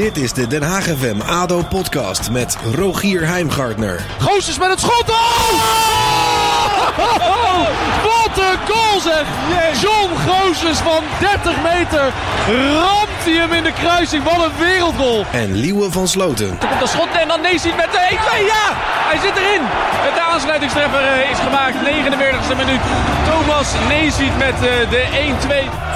Dit is de Den Haag FM ADO podcast met Rogier Heimgartner. Goossens met het schot. Oh! Wat een goal zeg! John Goossens van 30 meter ramt hij hem in de kruising. Wat een wereldgoal. En Liewe van Sloten. Er komt een schot en dan Neesiet met de 1-2. Ja, hij zit erin. De aansluitingstreffer eh, is gemaakt. 49e minuut. Thomas Neesiet met eh, de 1-2.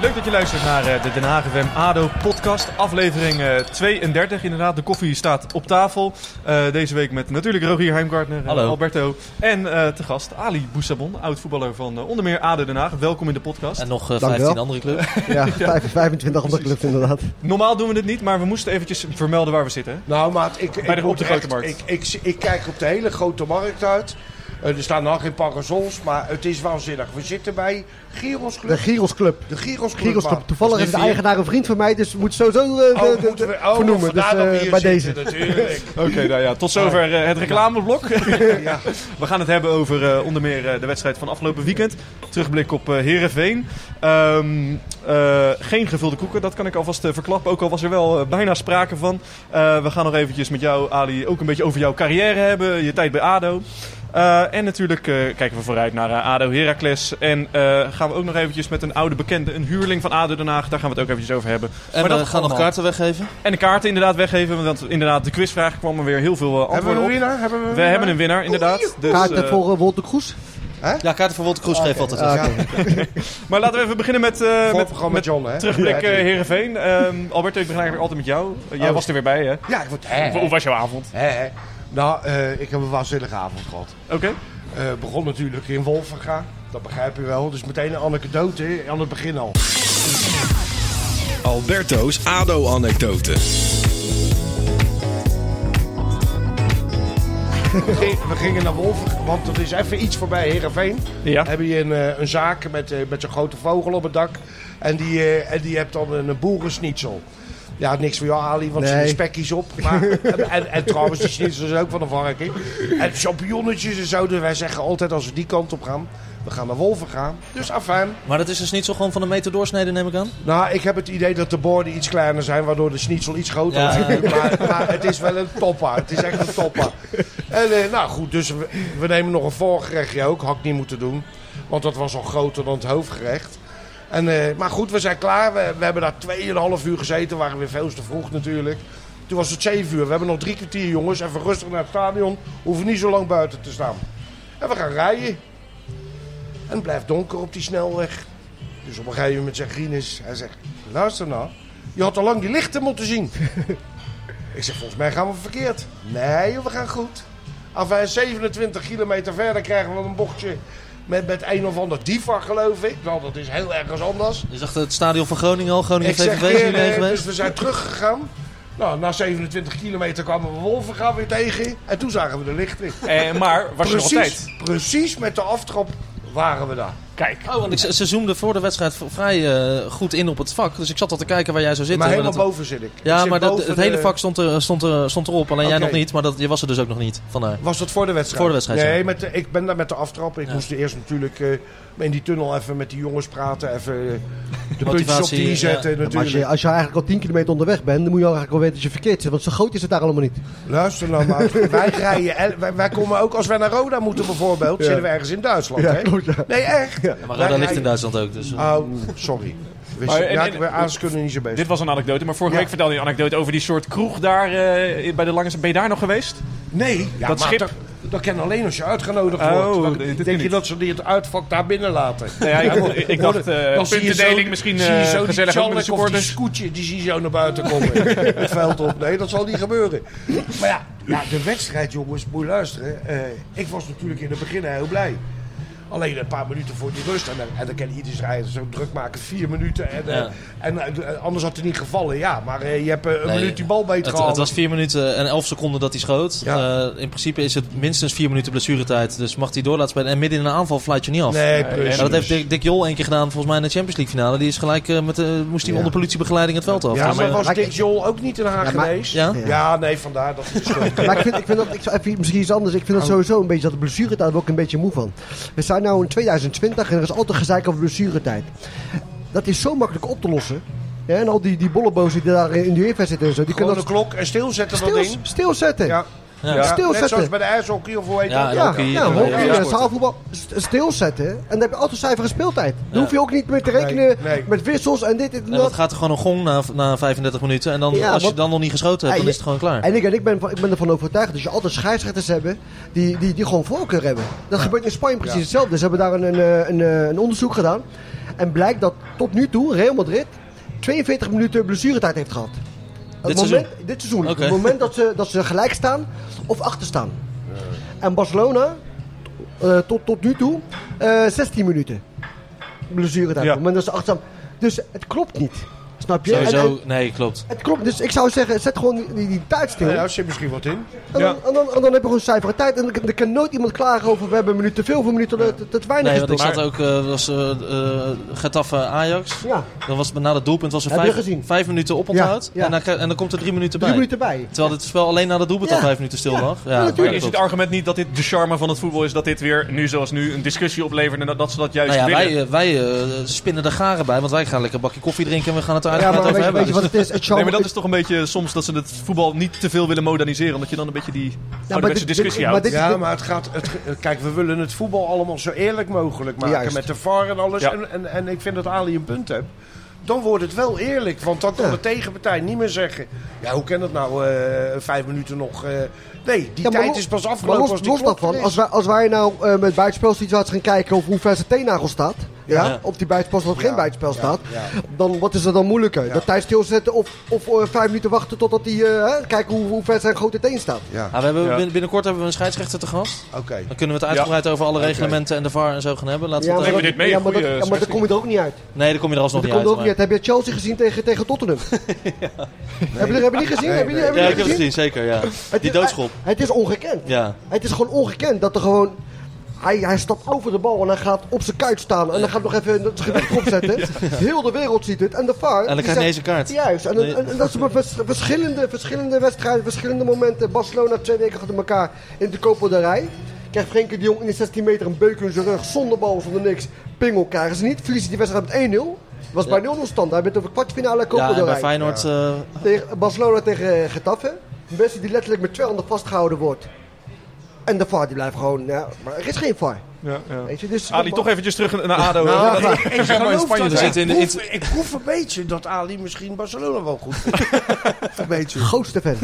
Leuk dat je luistert naar eh, de Den Haag FM ADO podcast, aflevering eh, 32 inderdaad. De koffie staat op tafel. Eh, deze week met natuurlijk Rogier Heimgartner, en Hallo. Alberto en eh, te gast Ali Boussabon, oud-voetballer van eh, onder meer ADO Den Haag. Welkom in de podcast. En nog eh, Dank 15 wel. andere clubs. Ja, vijf- 25 andere clubs inderdaad. Normaal doen we dit niet, maar we moesten eventjes vermelden waar we zitten. Nou, maat, ik, ik, Bij de- op moet de grote markt. Ik, ik, ik kijk op de hele grote markt uit. Eh, er staan nog geen parasols, maar het is waanzinnig. We zitten bij Giros De Club. Giros Club. De Giros Club. Giros Club. maat. Toevallig is de eigenaar een vriend van mij, dus moet sowieso eh, Oh, de- de- moeten we, oh, vernoemen. Dus vandaar dat we eh, hier bij zitten, deze. Natuurlijk. Oké, nou ja, tot zover het reclameblok. ja. We gaan het hebben over eh, onder meer eh, de wedstrijd van afgelopen weekend. Terugblik op eh Herenveen. geen gevulde koeken, dat kan ik alvast verklappen. Ook al was er wel bijna sprake van. Eh, we gaan nog eventjes met jou, Ali, ook een beetje over jouw carrière hebben. Je tijd bij ADO. Eh, en natuurlijk eh, kijken we vooruit naar eh, ADO Heracles. En eh, gaan we ook nog eventjes met een oude bekende, een huurling van ADO Den Haag. Daar gaan we het ook eventjes over hebben. En Maar we dat gaan nog kaarten weggeven. En de kaarten inderdaad weggeven. Want inderdaad, de quizvraag kwam er weer heel veel eh, Hebben we antwoorden een op. winnaar? Hebben we, een We winnaar? hebben een winnaar, inderdaad. Dus, Kaarten voor uh, Wolter Kroes. Ja, kaarten voor Wolter Kroes geven altijd. Ah, oké. Maar laten we even beginnen met, eh Voor met, programma met John, hè? terugblik eh Heerenveen. Ehm Alberto, ik begin eigenlijk altijd met jou. Jij Oh. was er weer bij, hè? Ja, ik word... Hè, Hoe was jouw avond? hè, hè. Nou, eh, ik heb een waanzinnige avond gehad. Oké. Eh begon natuurlijk in Wolvenga. Dat begrijp je wel. Dus meteen een anekdote aan het begin al. Alberto's ADO-anekdote. We gingen, we gingen naar Wolven, want er is even iets voorbij Heerenveen. Ja. heb je een, eh, een zaak met, eh, met zo'n grote vogel op het dak. En die, eh, en die hebt dan een boerensnitzel. Ja, niks voor jou Ali, want er Nee. zitten spekjes op. Maar, en, en trouwens, die schnitzel is ook van een varken. En champignonnetjes en zo. Dus wij zeggen altijd als we die kant op gaan, we gaan naar Wolven gaan. Dus afijn. Maar dat is dus niet zo gewoon van een meter doorsneden, neem ik aan? Nou, ik heb het idee dat de borden iets kleiner zijn, waardoor de schnitzel iets groter Ja. is. Maar, maar het is wel een toppa. Het is echt een toppa. En eh, nou goed, dus we, we nemen nog een voorgerechtje ook. Had ik niet moeten doen. Want dat was al groter dan het hoofdgerecht. En, eh, maar goed, we zijn klaar. We, we hebben daar 2,5 uur gezeten. We waren weer veel te vroeg natuurlijk. Toen was het 7 uur. We hebben nog drie kwartier, jongens. Even rustig naar het stadion. Hoeven niet zo lang buiten te staan. En we gaan rijden. En het blijft donker op die snelweg. Dus op een gegeven moment zegt Rinus, hij zegt, luister nou, je had al lang die lichten moeten zien. ik zeg, volgens mij gaan we verkeerd. Nee, we gaan goed. Enfin, 27 kilometer verder krijgen we een bochtje met, met een of ander diva, geloof ik. Nou, dat is heel ergens anders. Je zag het stadion van Groningen al, Groningen VVV is weer, hier mee eh, dus geweest. we zijn teruggegaan. Nou, na 27 kilometer kwamen we Wolvenga weer tegen. En toen zagen we de lichten. Eh, maar was je nog tijd? precies met de aftrap waren we daar. Kijk. Oh, want ik, ze zoomden voor de wedstrijd vrij eh, goed in op het vak. Dus ik zat al te kijken waar jij zou zitten. maar helemaal dat- boven zit ik. Ik Ja, zit maar dat, het de- hele vak stond, er, stond, er, stond erop. Alleen jij nog niet, maar dat, je was er dus ook nog niet. Vandaar. Was dat voor de wedstrijd? Voor de wedstrijd, Nee, ja. met de, ik ben daar met de aftrap. Ik Ja. moest eerst natuurlijk eh, in die tunnel even met die jongens praten. Even de puntjes op Motivatie, die ja. zetten Maar als, natuurlijk. je, als je eigenlijk al 10 kilometer onderweg bent, dan moet je al eigenlijk wel weten dat je verkeerd zit. Want zo groot is het daar allemaal niet. Luister nou maar. wij rijden. Wij, wij komen ook als wij naar Roda moeten bijvoorbeeld. Zitten we ergens in Duitsland. Ja, hè? klopt, ja. Nee, echt. Maar Roda ligt in Duitsland ook. Dus, eh. Oh, sorry. Maar en- ja, en- ik ben aanskunnen niet zo bezig. Dit was een anekdote, maar vorige Ja. week vertelde je een anekdote over die soort kroeg daar eh, bij de Lange... Ben je daar nog geweest? Nee, ja, Dat maar schip- Dat, kan alleen als je uitgenodigd Oh, wordt. Dan dit- dit kan denk je niet. dat ze die het uitvak daar binnen laten. Nou ja, ik, ik, ik dacht eh Dan puntendeling zo- misschien zie je eh, zo die gezellig ook met de Tjallik of die scootje, die zie je zo naar buiten komen. het veld op. Nee, dat zal niet gebeuren. Maar ja, ja de wedstrijd, jongens, moet je luisteren. Eh, ik was natuurlijk in het begin heel blij. Alleen een paar minuten voor die rust. En dan, en dan kan ieders rijden zo druk maken. Vier minuten. En, eh, Ja. en eh, anders had hij niet gevallen. Ja, maar eh, je hebt een Nee, minuut die bal beter Het, gehad. het was 4 minuten en 11 seconden dat hij schoot. Ja. Eh, in principe is het minstens 4 minuten blessuretijd. Dus mag hij door laten spelen. En midden in een aanval fluit je niet af. Nee, Nee, precies. Maar dat heeft Dick, Dick Jol één keer gedaan, volgens mij in de Champions League finale. Die is gelijk met de, moest hij Ja. onder politiebegeleiding het veld af. Ja, Dus, maar was Dick Jol ook niet in Haag maar- geweest? ja? Ja, nee, vandaar dat het. Maar ik vind, ik vind dat, ik zou even misschien iets anders. Ik vind dat sowieso een beetje, dat de blessuretijd ook een beetje moe van. We zijn nu in 2020 en er is altijd gezeik over blessuretijd. Dat is zo makkelijk op te lossen. Ja, en al die, die bollebozen die daar in de UEFA zitten en zo. Die Gewoon kunnen de dat klok en stilzetten dat stil, ding. stilzetten. Ja. Ja. Stilzetten. Net zoals bij de ijshockey of hoe heet Ja, dat? Ja, hockey, ja, eh, hockey, ja, eh, zaalvoetbal. Stilzetten. En dan heb je altijd zuivere speeltijd. Dan Ja. hoef je ook niet meer te rekenen Nee, nee. met wissels en dit, en En dat. dat gaat er gewoon een gong na, na 35 minuten. En dan, Ja, als je dan nog niet geschoten hebt, dan is het gewoon klaar. En ik, en ik, ben, ik ben ervan overtuigd dat je altijd scheidsrechters hebben die, die, die gewoon voorkeur hebben. Dat gebeurt in Spanje precies Ja. hetzelfde. Ze hebben daar een, een, eh, een, een onderzoek gedaan. En blijkt dat tot nu toe Real Madrid 42 minuten blessuretijd heeft gehad. Het Dit moment, dit seizoen. Het moment dat ze, dat ze gelijk staan of achter staan. En Barcelona eh, tot, tot nu toe eh 16 minuten blessuretijd. Ja. Op het moment dat ze achter staan. Dus het klopt niet. Snap je? Sowieso, en- nee, klopt. het klopt. Dus ik zou zeggen, zet gewoon die, tijd stil. Ja, daar zit misschien wat in. En, dan, en, dan, en dan heb je gewoon zuivere tijd. En dan, dan kan nooit iemand klagen over we hebben een minuut te veel of een minuut te, te, te weinig Nee, want ik zat ook, eh was eh eh, Getafe Ajax. Ja, Dan was het na het doelpunt was er Heb je vijf, gezien? vijf minuten oponthoud. Ja, ja. En, dan, en dan komt er drie minuten bij. drie minuten bij. Terwijl dit spel alleen na het doelpunt Ja. al vijf minuten stil Ja. lag. Ja, Ja, natuurlijk. Maar is het argument niet dat dit de charme van het voetbal is, dat dit weer, nu zoals nu, een discussie oplevert en dat, dat ze dat juist Nou ja, willen? wij, wij spinnen de garen bij, want wij gaan lekker een bakje koffie drinken en we gaan het Ja, maar over weet, je- hebben. weet je wat het is? Het Nee, maar dat is toch een beetje soms dat ze het voetbal niet te veel willen moderniseren. Omdat je dan een beetje die dit- discussie dit- houdt. maar dit- Ja, maar het gaat. Het, kijk, we willen het voetbal allemaal zo eerlijk mogelijk maken. Juist. Met de VAR en alles. Ja. En, en, en ik vind dat Ali een punt heeft. Dan wordt het wel eerlijk. Want dan kan Ja. de tegenpartij niet meer zeggen. Ja, hoe kan dat nou? eh, vijf minuten nog. eh, nee, die Ja, tijd is pas Maar afgelopen. los, als die los daarvan, als wij, als wij nou eh, met buitenspelsituaties gaan kijken of hoe ver zijn teennagel staat. Ja, Ja. Op die buitenspel of geen buitenspel staat. ja. Dan wat is er dan moeilijker? Ja. Dat tijd stilzetten of, of eh, vijf minuten wachten totdat hij eh, hè, kijken hoe, hoe ver zijn grote teen staat. Ja, Ah, we hebben, Binnenkort hebben we een scheidsrechter te gast. oké. Dan kunnen we het uitgebreid over alle reglementen en de VAR en zo gaan hebben. Laten we het even- dit mee, ja, maar, dat, goeie ja, maar dan kom je er ook niet uit. Nee, dan kom je er alsnog niet uit. ook niet maar- uit. Heb je Chelsea gezien tegen, tegen Tottenham? heb, je, heb je niet gezien? Nee, heb je, nee. heb je Ja, ik heb het gezien? zeker. Ja. Die doodschop. Het is ongekend. Ja. Het is gewoon ongekend dat er gewoon... Hij, hij stapt over de bal en hij gaat op zijn kuit staan. En dan gaat nog even het gewicht opzetten. Heel de wereld ziet het. En de VAR... En dan die krijg je deze kaart. Juist. En, Nee. en, en dat is maar vers- verschillende, verschillende wedstrijden, verschillende momenten. Barcelona twee weken achter elkaar in de Copa del Rey. Krijgt Frenkie de Jong in de 16 meter een beuk in zijn rug. Zonder bal, zonder niks. Pingel krijgen ze niet. Verliezen die wedstrijd met 1-0. was bij 0-0 stand. Hij bent over kwartfinale Copa Ja, bij. Feyenoord... eh, Tegen Barcelona tegen Getafe. Messi die letterlijk met twee handen vastgehouden wordt. En de VAR die blijft gewoon... Ja, maar er is geen VAR. Ja, ja. Weet je, dus, Ali, toch eventjes terug naar ADO. Nou, Dat- ik, maar in geloof Spanje dat- in ik, int- proef, ik proef een beetje dat Ali misschien Barcelona wel goed vindt. een beetje. Grootste fan.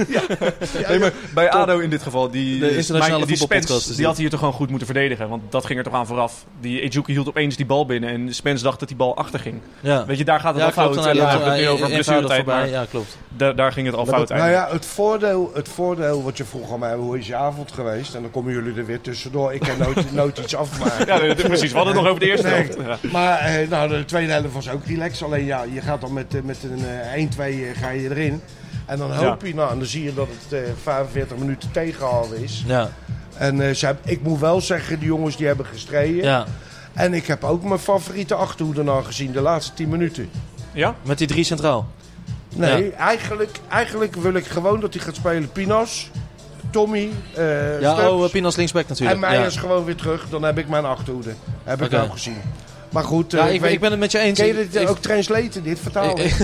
Nee, maar bij ADO in dit geval, die, De internationale die Spence, die had hier toch gewoon goed moeten verdedigen. Want dat ging er toch aan vooraf. Die Ejuki hield opeens die bal binnen en Spence dacht dat die bal achter ging. ja. Weet je, daar gaat het Ja, al fout. dan het nu over blessuretijd, maar Ja, klopt. da- daar ging het al fout Nou eigenlijk. ja, het voordeel, het voordeel wat je vroeg aan mij, hoe is je avond geweest? En dan komen jullie er weer tussendoor. Ik kan nooit, iets afmaken. Ja, nee, precies. We hadden het nog over de eerste Nee. helft. Ja. Maar eh, nou, de tweede helft was ook relaxed. Alleen ja, je gaat dan met, eh, met een eh, 1-2 eh, ga je erin. En dan hoop je, nou, en dan zie je dat het eh 45 minuten tegengehouden is. Ja, En eh, ze ik moet wel zeggen, die jongens die hebben gestreden. ja. En ik heb ook mijn favoriete achterhoede nou gezien, de laatste 10 minuten. ja? Met die drie centraal. Nee, eigenlijk, eigenlijk wil ik gewoon dat hij gaat spelen. Pinas, Tommy, eh Ja, Stubbs oh, Pinas linksback natuurlijk. en mij is gewoon weer terug. Dan heb ik mijn achterhoede. Heb ik ook gezien. Maar goed, eh, Ja, ik ik, weet, ik ben het met je eens. Kun je dit eh, ik- ook translaten, dit vertalen? Ik-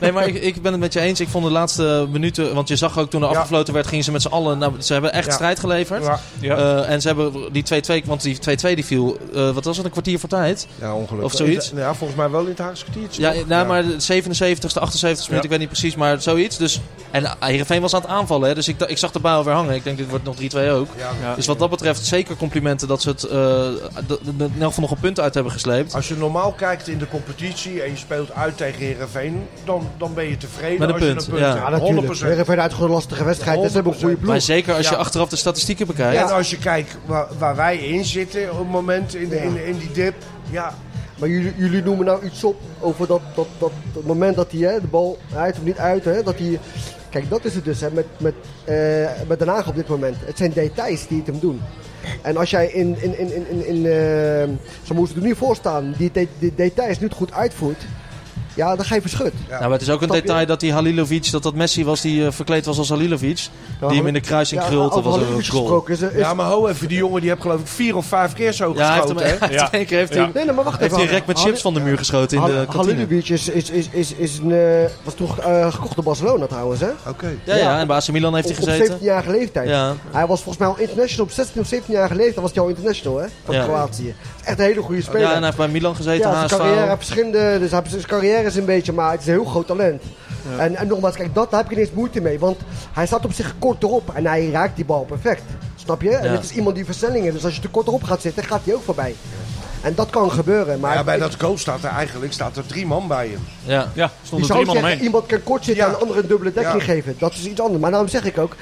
Nee, maar ik, ik ben het met je eens. Ik vond de laatste minuten... Want je zag ook toen er Ja. afgefloten werd, gingen ze met z'n allen... Nou, ze hebben echt Ja. strijd geleverd. ja, Ja. Eh, en ze hebben die 2-2... Want die 2-2 die viel... eh, wat was het? Een kwartier voor tijd? ja, ongelukkig. Of zoiets? Ja, volgens mij wel in het Haagse kwartiertje. Ja, nou, maar de 77ste, 78ste minuut, ik weet niet precies, maar zoiets. Dus, en Heerenveen was aan het aanvallen, hè, dus ik, zag de bal weer hangen. Ik denk, dit wordt nog 3-2 ook. Ja, Ja. Dus wat dat betreft, zeker complimenten dat ze het eh, d- d- in elk geval nog een punt uit hebben gesleept. Als je normaal kijkt in de competitie en je speelt uit tegen Herenveen, dan, dan ben je tevreden Met een als punt, je een punt ja. Ja, natuurlijk. 100%. Weer even uit gewoon een lastige wedstrijd. Ze hebben een goede ploeg. Maar zeker als je Ja. achteraf de statistieken bekijkt. En als je kijkt waar, waar wij in zitten op het moment, in, de, in, in die dip, ja, Maar jullie, jullie noemen nou iets op over dat, dat, dat, dat moment dat hij hè, de bal uit of niet uit. Hè, dat hij, kijk, dat is het dus hè, met, met, eh, met Den Haag op dit moment. Het zijn details die het hem doen. En als jij in, in, in, in, in, in eh, zo moesten er nu voor staan, die, de- die details niet goed uitvoert. Ja, dan ga je verschut. Nou, maar het is ook een je? detail dat die Halilovic, dat dat Messi was die eh, verkleed was als Halilovic. die hem in de kruising Ja, krult. Dat was een goal. gesproken is, is, Ja, maar ho even, die jongen die heeft geloof ik vier of vijf keer zo Ja, hij heeft hem geschoten. hè? hij heeft Ja. heeft Ja. hij, Nee, nee, maar wacht heeft even. hij een rek met chips van de muur geschoten in de kantine. Halleluja is, is, is, is, is een, eh, was toch eh, gekocht door Barcelona trouwens, hè? Oké. Ja, ja, en bij AC Milan heeft hij Op, op gezeten. 17-jarige leeftijd. Ja. Hij was volgens mij al international op 16 of 17-jarige leeftijd was hij al international, hè? Van Ja. Kroatië. Echt een hele goede speler. Ja, en hij heeft bij Milan gezeten, Ja, zijn carrière heeft verschillende, dus hij heeft- zijn carrière is een beetje, maar het is een heel groot talent. En, en nogmaals, kijk, dat, daar heb ik ineens moeite mee, want hij staat op zich kort erop en hij raakt die bal perfect. Snap je? En Ja. het is iemand die versnelling heeft, dus als je te kort erop gaat zitten, gaat hij ook voorbij. En dat kan gebeuren, maar ja, bij ik- dat goal staat er eigenlijk staat er drie man bij hem. Ja. Ja, je stonden zou drie man zeggen, omheen. iemand kan kort zitten Ja. en een andere een dubbele dekking Ja. geven. Dat is iets anders. Maar daarom zeg ik ook,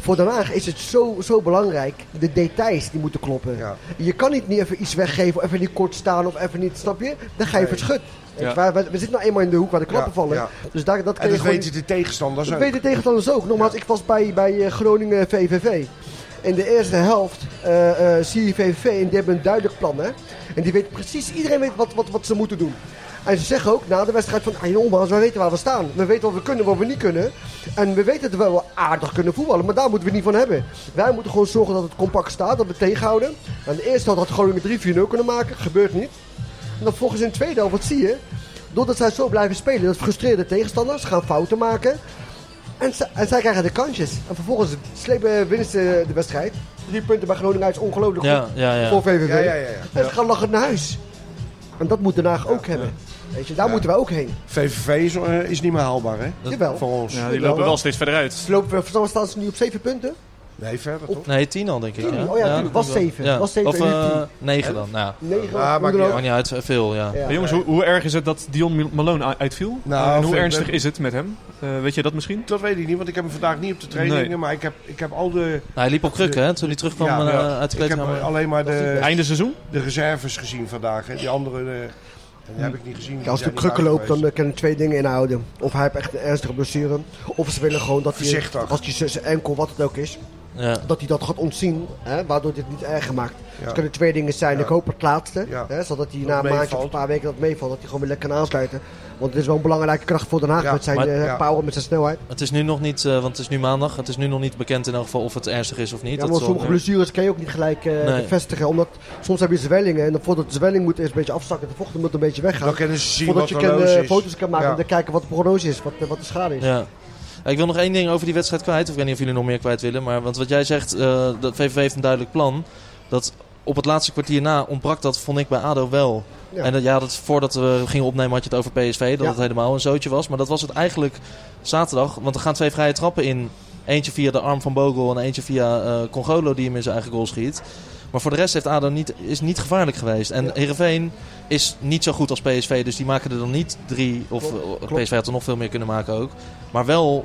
voor Den Haag is het zo, zo belangrijk, de details die moeten kloppen. Ja. Je kan niet, niet even iets weggeven, of even niet kort staan, of even niet, snap je? Dan ga je Nee. verschut. Ja. We, we, we zitten nou eenmaal in de hoek waar de klappen Ja, vallen. ja. Dus daar, dat kan En je dat gewoon... weten de tegenstanders Dat ook. weten tegenstanders ook. Nogmaals, ik was bij, bij eh, Groningen VVV. In de eerste helft eh, eh, zie je VVV en die hebben een duidelijk plan. Hè? En die weten precies, iedereen weet wat, wat, wat ze moeten doen. En ze zeggen ook na de wedstrijd van, ah, nogmaals, wij weten waar we staan. We weten wat we kunnen, wat we niet kunnen. En we weten dat we wel aardig kunnen voetballen, maar daar moeten we niet van hebben. Wij moeten gewoon zorgen dat het compact staat, dat we tegenhouden. En de eerste helft had Groningen 3-4-0 kunnen maken, gebeurt niet. En dan volgens in de tweede helft, wat zie je? Doordat zij zo blijven spelen, dat frustreerde tegenstanders, gaan fouten maken. En, zij krijgen de kansjes. En vervolgens slepen, winnen ze de wedstrijd. Drie punten bij Groningen uit is ongelooflijk Ja, goed ja, ja. voor VVV. Ja, ja, ja, ja. En ze gaan lachend naar huis. En dat moet Den Haag ook hebben. Weet je, daar Ja. moeten we ook heen. VVV is, eh, is niet meer haalbaar, hè? Jawel. Voor ons. Ja, die lopen wel steeds verder uit. Ze lopen, voor staan ze nu op zeven punten? Nee, verder toch? Nee, tien al denk ik. Tien? Ja. Oh ja, Was denk ik wel. zeven. Ja. Was zeven Of en nu eh, tien. negen dan. Nou, Negen. Ah, hoe maakt niet uit, veel ja. Ja. Maar jongens, hoe, hoe erg is het dat Dion Malone uitviel? Nou, en hoe ernstig is het met hem? Eh, weet je dat misschien? Dat weet ik niet, want ik heb hem vandaag niet op de trainingen. Nee. Maar ik heb, ik heb al de... Nou, hij liep op krukken hè, toen hij terugkwam Ja, eh, ja. uit de Ik heb kleedkamer. alleen maar de, Einde seizoen? de reserves gezien vandaag. Hè. Die andere die heb ik niet gezien. Ja, als de krukken loopt, dan eh, kunnen twee dingen inhouden. Of hij heeft echt een ernstige blessure. Of ze willen gewoon dat hij, als hij zijn enkel, wat het ook is, Ja. dat hij dat gaat ontzien. Hè, waardoor dit niet erger maakt. Ja. Het kunnen twee dingen zijn. Ja. Ik hoop het laatste. Ja. Hè, zodat hij Dat na een maandje of een paar weken dat meevalt. Dat hij gewoon weer lekker kan aansluiten. Want het is wel een belangrijke kracht voor Den Haag. Ja, met zijn maar- eh, ja. power, met zijn snelheid. Het is nu nog niet, eh, want het is nu maandag, het is nu nog niet bekend in elk geval of het ernstig is of niet. Ja, maar sommige blessures kan je ook niet gelijk eh, Nee. bevestigen. Omdat soms heb je zwellingen. En dan voordat de zwelling moet eerst een beetje afzakken. De vocht moet een beetje weggaan. Dan kunnen ze zien Voordat wat je kan, foto's kan maken. Ja. En dan kijken wat de prognose is. Wat, wat de schade is. Ik wil nog één ding over die wedstrijd kwijt. Of ik weet niet of jullie nog meer kwijt willen. Maar want wat jij zegt, eh dat VVV heeft een duidelijk plan. Dat op het laatste kwartier na ontbrak dat, vond ik bij ADO wel. Ja. En dat, ja, dat, voordat we gingen opnemen had je het over PSV. Dat Ja. het helemaal een zootje was. Maar dat was het eigenlijk zaterdag. Want er gaan twee vrije trappen in. Eentje via de arm van Bogle en eentje via eh Congolo die hem in zijn eigen goal schiet. Maar voor de rest heeft ADO niet, is niet gevaarlijk geweest. En Ja. Heerenveen is niet zo goed als PSV. Dus die maken er dan niet drie. Of Klopt. PSV had er nog veel meer kunnen maken ook. Maar wel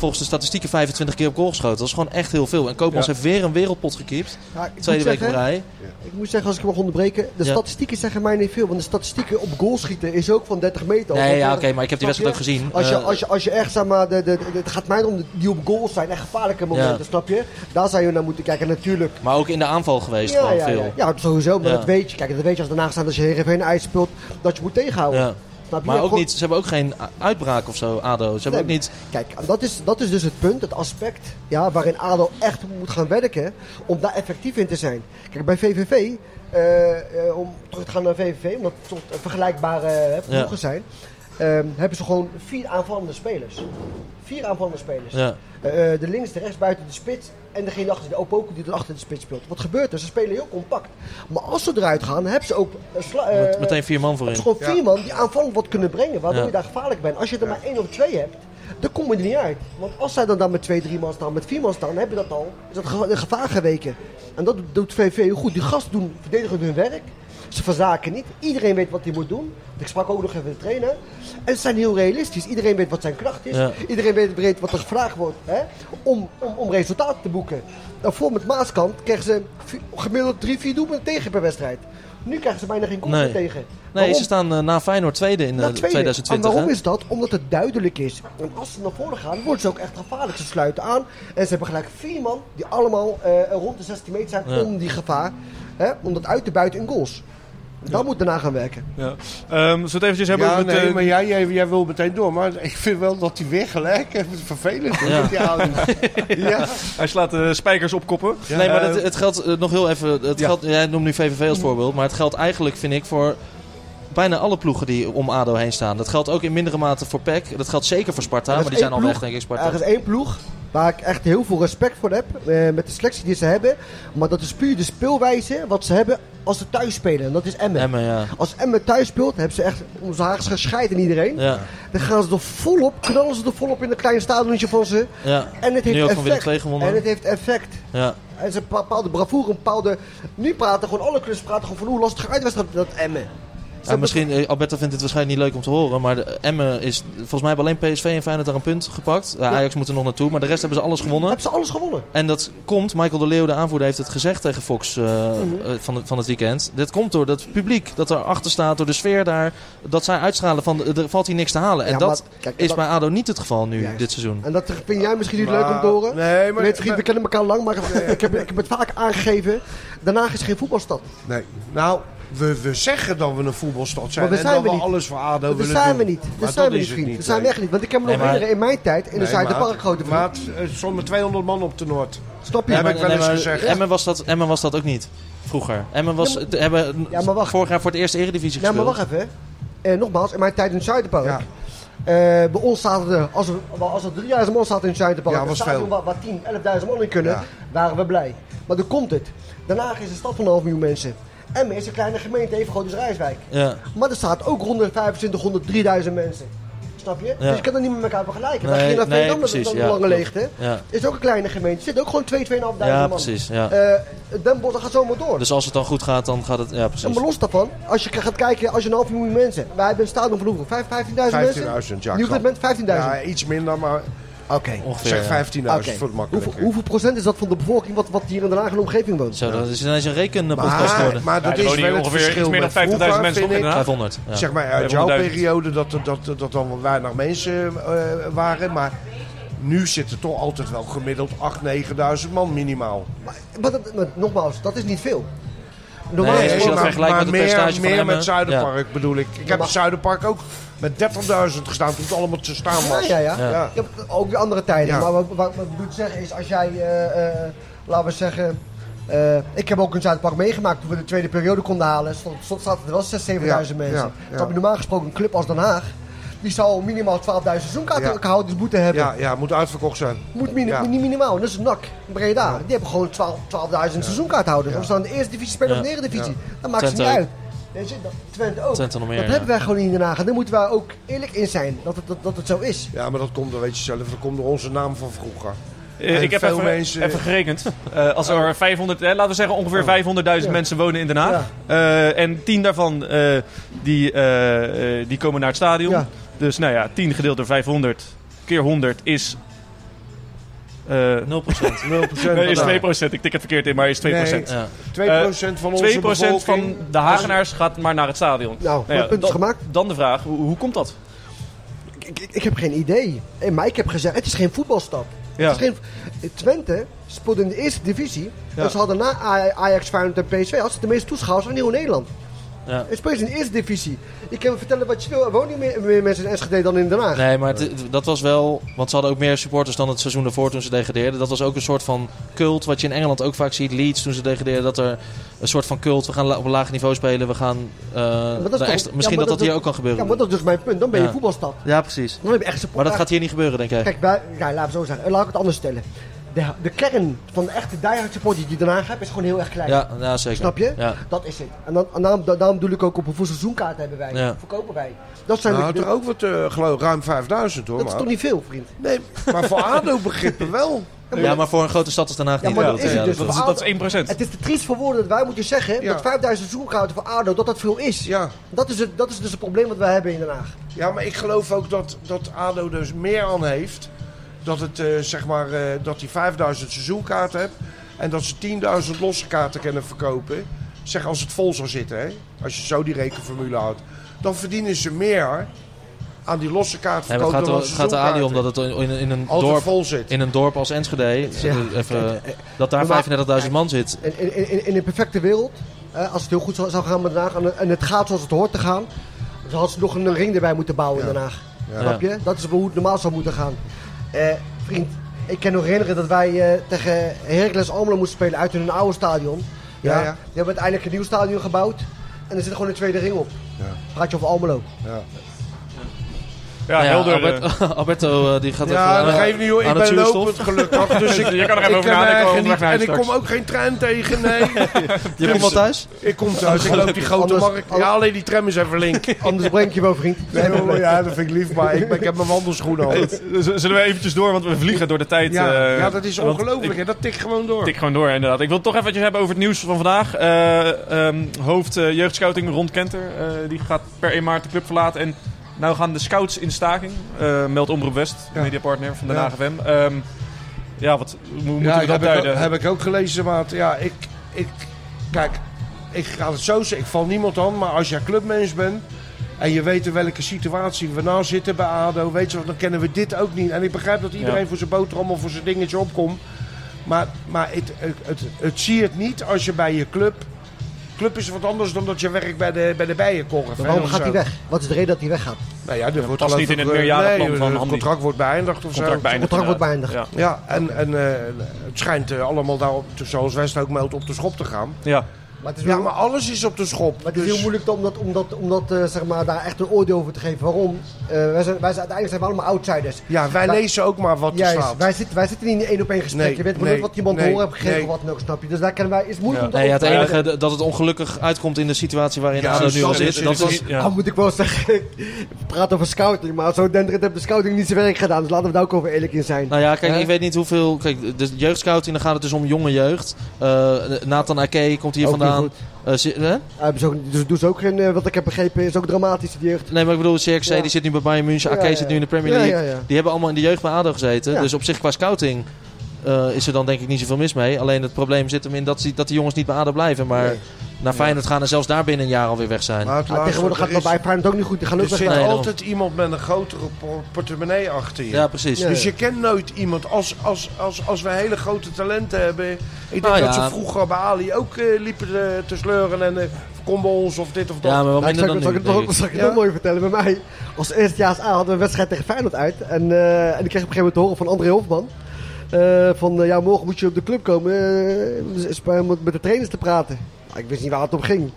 volgens de statistieken 25 keer op goal geschoten. Dat is gewoon echt heel veel. En Koopmans Ja. heeft weer een wereldpot gekiept. Ja, moet Tweede week op rij. Ik moet zeggen, als ik mag onderbreken, de statistieken zeggen mij niet veel. Want de statistieken op goal schieten is ook van 30 meter. Nee, ja, oké, maar ik heb die wedstrijd ook gezien. Als je, Eh, als je, als je echt, zeg maar, de, de, de- het gaat mij om die op goal zijn, echt gevaarlijke momenten, snap je? Daar zou je naar moeten kijken. En natuurlijk, Maar ook in de aanval geweest ja, gewoon veel. ja, sowieso, maar dat weet je. Kijk, dat weet je als daarna staan als je Heerenveen uitspeelt, dat je moet tegenhouden. Ja. Snap je? Maar ook niet, ze hebben ook geen uitbraak of zo, ADO. Ze hebben ook niet... Kijk, dat is, dat is dus het punt, het aspect ja, waarin ADO echt moet gaan werken om daar effectief in te zijn. Kijk, bij VVV, eh, eh, om terug te gaan naar VVV, omdat het tot vergelijkbare eh, ploegen Ja. zijn, ehm, hebben ze gewoon vier aanvallende spelers. Vier aanvallende spelers. Ja. Eh, eh, de links, de rechts, buiten de spits en degene achter de Opoku die er achter de spits speelt. Wat gebeurt er? Ze spelen heel compact. Maar als ze eruit gaan, hebben ze ook eh, eh, Met- meteen vier man het voorin. is gewoon vier man die aanvallend wat kunnen brengen, waardoor Ja. je daar gevaarlijk bent. Als je er maar één of twee hebt, dan kom je er niet uit. Want als zij dan, dan met twee, drie man staan, met vier man staan, dan heb je dat al. Is dat gevaar geweken. En dat doet VV heel goed. Die gasten doen, verdedigen hun werk. Ze verzaken niet. Iedereen weet wat hij moet doen. Ik sprak ook nog even de trainer. En ze zijn heel realistisch. Iedereen weet wat zijn kracht is. Ja. Iedereen weet breed wat er gevraagd wordt hè? Om, om, om resultaten te boeken. Daarvoor met Maaskant kregen ze gemiddeld drie, vier doelpunten tegen per wedstrijd. Nu krijgen ze bijna geen goal Nee. meer tegen. Nee, Waarom? ze staan eh, na Feyenoord tweede in tweede. 2020. En waarom hè? is dat? Omdat het duidelijk is. En als ze naar voren gaan, worden ze ook echt gevaarlijk. Ze sluiten aan. En ze hebben gelijk vier man die allemaal eh, rond de 16 meter zijn Ja. om die gevaar. Hè, om dat uit te buiten in goals. Daar moet daarna gaan werken. Ja. Ehm, zullen we het eventjes hebben Ja, nee, eh, maar jij, jij, jij wil meteen door. Maar ik vind wel dat hij weer gelijk heeft. Het is vervelend hoor, Ja. met die Audi. ja. Hij slaat de spijkers op koppen. Nee, maar Eh, het, het geldt eh, nog heel even. Het Ja. geldt, jij noemt nu VVV als voorbeeld. Maar het geldt eigenlijk, vind ik, voor bijna alle ploegen die om ADO heen staan. Dat geldt ook in mindere mate voor PEC. Dat geldt zeker voor Sparta. Maar die zijn al weg, denk ik, Sparta. Er is één ploeg waar ik echt heel veel respect voor heb. eh, met de selectie die ze hebben. Maar dat is puur de speelwijze wat ze hebben als ze thuis spelen. En dat is Emmen. Emmen, ja. Als Emmen thuis speelt, hebben ze echt onze Haags gescheiden in iedereen. Ja, Dan gaan ze er volop, knallen ze er volop in het kleine stadionnetje van ze. ja. En het heeft Nu ook effect. Gewonnen. En het heeft effect. ja. En ze een bepaalde bravoure, een bepaalde... Nu praten gewoon alle clubs praten gewoon van hoe lastig uitwedstrijd dat Emmen. Ja, misschien, eh, Alberto vindt het waarschijnlijk niet leuk om te horen, maar de, Emmen is, volgens mij hebben alleen PSV en Feyenoord daar een punt gepakt. Ja, Ajax moet er nog naartoe, maar de rest hebben ze alles gewonnen. Hebben ze alles gewonnen. En dat komt, Michael de Leeuw, de aanvoerder, heeft het gezegd tegen Fox eh, Mhm. eh, van, het, van het weekend. Dit komt door dat publiek dat erachter staat, door de sfeer daar. Dat zij uitstralen van, er valt hier niks te halen. En Ja, dat maar kijk, is dat- bij ADO niet het geval nu, Juist. dit seizoen. En dat vind jij misschien niet leuk om te horen. Nee, maar... Vriend, we kennen elkaar lang, maar ik heb, ik heb het vaak aangegeven. Daarna is geen voetbalstad. Nee. Nou, we, we zeggen dat we een voetbalstad zijn. Maar we en zijn dat we we niet. alles voor ADO dat willen zijn we niet. Maar Dat zijn we is niet. Dat zijn we echt niet. Want ik kan me nog Nee, maar- herinneren, in mijn tijd, in de Nee, Zuiderpark, grote er stonden 200 man op de Noord. Snap je? Ja, heb ik wel eens maar gezegd. Emmen, was dat, Emmen was dat ook niet, vroeger. Emmen was, Ja, maar- hebben Ja, maar wacht. vorig jaar voor het eerste eredivisie Ja, maar gespeeld. wacht even. hè. Eh, nogmaals, in mijn tijd in het Zuiderpark. Ja. eh, bij ons zaten er, als er, als er 3000 man zaten in het Zuiderpark, Ja, was veel. waar, waar 10, 11.000 man in kunnen, Ja. waren we blij. Maar dan komt het. Daarna is een stad van een half miljoen mensen. Emmen is een kleine gemeente, even groot als Rijswijk. Ja. Maar er staat ook rond de 2500, 3000 mensen. Snap je? Ja. Dus je kan dat niet met elkaar vergelijken. Nee, Wij gingen naar nee, Veendam, dat is ja, een lange klopt. leegte. Ja. Is ook een kleine gemeente. Er zitten ook gewoon 2, 2.500 ja, man. precies. Ja. Eh Den Bosch, dat gaat zomaar door. Dus als het dan goed gaat, dan gaat het... Ja, En precies. maar los daarvan, als je gaat kijken, als je een half miljoen mensen. Wij hebben een stadion van hoeveel? Vijf- 15.000 mensen? 15.000, ja. Nu op dit klopt. moment 15.000. Ja, iets minder, maar Oké. Ongeveer, zeg ja. 15.000 Oké. voor het makkelijk. Hoeveel, hoeveel procent is dat van de bevolking wat, wat hier in de omgeving woont? Zo, dat is ineens een rekenpodcast Maar, geworden. maar dat Ja, er is wonen wel hier het ongeveer verschil iets meer dan met 50.000 vroeger, mensen vind in ik. Den Haag. 500. Ja. Zeg maar uit jouw 500.000. periode dat, dat, dat, dat dan wel weinig mensen eh, waren. Maar nu zitten toch altijd wel gemiddeld 8.000, 9.000 man minimaal. Maar, maar dat, maar nogmaals, dat is niet veel. Normaal Nee, gesproken- dat vergelijkt met het meer, van meer met Zuiderpark bedoel ik. Ik heb maar- in Zuiderpark ook met 30.000 gestaan toen het allemaal te staan was. ja, ja. Ja. Ja, ook weer andere tijden. Ja. Maar wat, wat, wat ik bedoel te zeggen is, als jij, eh, eh, laten we zeggen... eh, ik heb ook een Zuidpark meegemaakt toen we de tweede periode konden halen. Stond, stond, zaten er wel 6.000, 7.000 Ja, mensen. ja, ja. Snap je, normaal gesproken een club als Den Haag... Die zou minimaal 12.000 seizoenkaarthouders moeten hebben. Ja, ja, moet uitverkocht zijn. Moet, mini- Ja. moet niet minimaal. Dat is NAC, Breda. Die hebben gewoon 12 12.000 seizoenkaarthouders. Of ze dan in de eerste divisie spelen of de eredivisie. Ja. Dat maakt ze niet uit. Weet Twente ook. Twente nog meer, dat ja. hebben wij gewoon niet in Den Haag. En daar moeten wij ook eerlijk in zijn. Dat het, dat, dat het zo is. Ja, maar dat komt, dat weet je zelf, dat komt door onze naam van vroeger. Eh, En ik heb veel even, mensen- even gerekend. Eh, als er 500, eh, laten we zeggen ongeveer 500.000 Ja. mensen wonen in Den Haag. Eh, en 10 daarvan eh, die, die komen naar het stadion. Ja. Dus nou ja, 10 gedeeld door 500 keer 100 is... eh 0%. 0% nee, is van- 2%. Ik tik het verkeerd in, maar is 2%. Nee. Ja. 2% van onze 2% van de Hagenaars gaat maar naar het stadion. Nou, Nou ja, punt is gemaakt. dan de vraag, hoe, hoe komt dat? Ik, ik, ik heb geen idee. Eh, Maar ik heb gezegd, het is geen voetbalstad. Ja. Het is geen, Twente speelde in de eerste divisie. Ja. En ze hadden na Aj- Ajax, Feyenoord en PSV... hadden ze de meeste toeschouwers van heel Nederland. Ja. Het speelt in de eerste divisie. Je kan me vertellen wat je wil. Er wonen niet meer, meer mensen in Enschede dan in Den Haag. Nee, maar het- dat was wel... Want ze hadden ook meer supporters dan het seizoen ervoor toen ze degradeerden. Dat was ook een soort van cult, wat je in Engeland ook vaak ziet. Leeds toen ze degradeerden, dat er een soort van cult... We gaan op een laag niveau spelen, we gaan... eh, dat extra- misschien dat dat hier ook kan gebeuren. Ja, maar dat is dus mijn punt. Dan ben je Ja. voetbalstad. Ja, precies. Dan heb je echt support. Maar dat gaat hier niet gebeuren, denk jij? Kijk, wij, ja, laten we zo zeggen. Laat ik het anders stellen. De, de kern van de echte diehard supporters die je daarna hebt, is gewoon heel erg klein. Ja, ja zeker. Snap je? Ja. Dat is het. En, dan, en daarom, daarom bedoel ik ook op hoeveel seizoenkaart hebben wij. Ja. Verkopen wij. Dat zijn Nou, de, toch ook wat, eh, geloof ruim 5000 hoor. dat is toch niet veel, vriend? Nee, maar voor ADO-begrippen wel. Ja, maar voor een grote stad als Den Haag Ja, niet. maar dat is het dus. Dat is, Voor dat ADO is 1%. Het is te triest voor woorden dat wij moeten zeggen Ja. dat 5000 seizoenkaarten voor ADO, dat dat veel is. Ja. Dat, is het, dat is dus het probleem wat wij hebben in Den Haag. ja, maar ik geloof ook dat, dat ADO dus meer aan heeft. Dat, het, eh, zeg maar, eh, dat hij 5000 seizoenkaarten heeft. En dat ze 10.000 losse kaarten kunnen verkopen. Zeg als het vol zou zitten, hè? als je zo die rekenformule houdt. Dan verdienen ze meer aan die losse Nee, maar kaartverkoop het gaat, er- het gaat er aan om seizoenkaarten. dat het in, in, een Altijd dorp, vol zit. in een dorp als Enschede, Ja. eh, even, dat daar Maar- 35.000 man zit. In, in, een perfecte wereld eh, als het heel goed zou, zou gaan met Den Haag en, het gaat zoals het hoort te gaan, dan had ze nog een ring erbij moeten bouwen in Ja. Den Haag. Ja. Snap je? Dat is hoe het normaal zou moeten gaan. Eh, vriend, ik kan nog herinneren dat wij eh, tegen Heracles Almelo moesten spelen uit hun oude stadion. Ja, ja. Die hebben uiteindelijk een nieuw stadion gebouwd en er zit gewoon een tweede ring op. Ja. Praat je over Almelo. Ja. Ja, Nou ja, helder. Albert- Alberto eh, die gaat Ja, even dat aan- geeft niet hoor. Ik ben lopend gelukkig. Dus ik, Je kan er even over nadenken En ik kom ook geen trein tegen, nee. Je komt wel thuis? Ik kom thuis, ik loop die grote Anders- markt. Ja, alleen die tram is even link. Anders breng je wel, vriend. Nee, ja, dat vind ik lief, maar ik, ik heb mijn wandelschoenen al. Zullen we eventjes door, want we vliegen door de tijd. Ja, eh, ja, dat is ongelooflijk. Dat tikt gewoon door. Tik gewoon door, inderdaad. Ik wil het toch eventjes hebben over het nieuws van vandaag. Eh, ehm, hoofd eh, jeugdscouting Ron Kenter, eh, die gaat per 1 maart de club verlaten. En nou gaan de scouts in staking, eh meldt Omroep West, Ja. mediapartner van de Ja. Ehm, ja, wat hoe moeten Ja, we dat heb, ik, duiden? heb ik ook gelezen, maat. Ja, ik, ik, kijk, ik ga het zo zeggen. Ik val niemand aan, maar als jij clubmens bent en je weet in welke situatie we nou zitten bij ADO, weet je wat, dan kennen we dit ook niet. En ik begrijp dat iedereen Ja. voor zijn boterham of voor zijn dingetje opkomt. Maar, maar het, het, het, het zie het niet als je bij je club... Club is wat anders dan dat je werkt bij de, bij de bijenkorf. Maar hè, waarom gaat hij weg? Wat is de reden dat hij weggaat? Nou ja, er wordt niet in het eh, meerjarenplan nee, van Het contract wordt beëindigd of contract zo. beëindigd. contract wordt beëindigd. Ja. Ja, en, en eh, het schijnt eh, allemaal daarop, zoals West ook meldt, op de schop te gaan. Ja. Maar het is, Ja, maar alles is op de schop. maar het is Dus- heel moeilijk om, dat, om, dat, om dat, eh, zeg maar, daar echt een oordeel over te geven. Waarom? Eh, wij, zijn, wij zijn, uiteindelijk zijn we allemaal outsiders. Ja, wij Maar- lezen ook maar wat er Juist, staat. wij, zitten, wij zitten niet in een één op één gesprek. Nee, je weet nee, nooit wat iemand nee, horen heeft gegeven nee. of wat dan ook, snap je? Dus daar kennen wij, is het moeilijk om te Nee, ja, het enige dat het ongelukkig uitkomt in de situatie waarin Ja, ADO nu al is- zit. Dat was, Ja. Nou moet ik wel zeggen, we praten over scouting, maar zo denderend heeft de scouting niet zijn werk gedaan. Dus laten we daar ook over eerlijk in zijn. Nou ja, kijk, ik weet niet hoeveel... Kijk, de jeugdscouting, dan gaat het dus om jonge jeugd. Eh, Nathan Ake komt hier vandaan. Hè? Uh, ook, dus ze ook geen, eh, wat ik heb begrepen, is ook dramatisch die jeugd. Nee, maar ik bedoel, Ja. die zit nu bij Bayern München. Ja, zit nu in de Premier League. Die hebben allemaal in de jeugd bij ADO gezeten. Dus op zich qua scouting eh, is er dan denk ik niet zoveel mis mee. Alleen het probleem zit hem in dat, die- dat die jongens niet bij ADO blijven. Maar Nee. Naar Feyenoord gaan en zelfs daar binnen een jaar alweer weg zijn. Maar tegenwoordig gaat het bij Feyenoord ook niet goed. Die gaan ook Er weg. zit Nee, daarom. altijd iemand met een grotere por- portemonnee achter je. Ja, precies. Ja. Dus je kent nooit iemand. Als, als, als, als we hele grote talenten hebben. Ik denk Nou dat ja. ze vroeger bij Ali ook eh, liepen eh, te sleuren. En uh, kom bij ons of dit of dat. Ja, maar wat Nou, minder zal, dan nu. ik denk ik. zal ik het Ja. nog mooi vertellen. Bij mij, als eerstejaars A hadden we een wedstrijd tegen Feyenoord uit. En, eh, en ik kreeg op een gegeven moment te horen van André Hofman. eh, van, eh, ja, morgen moet je op de club komen eh, met de trainers te praten. Ik wist niet waar het om ging.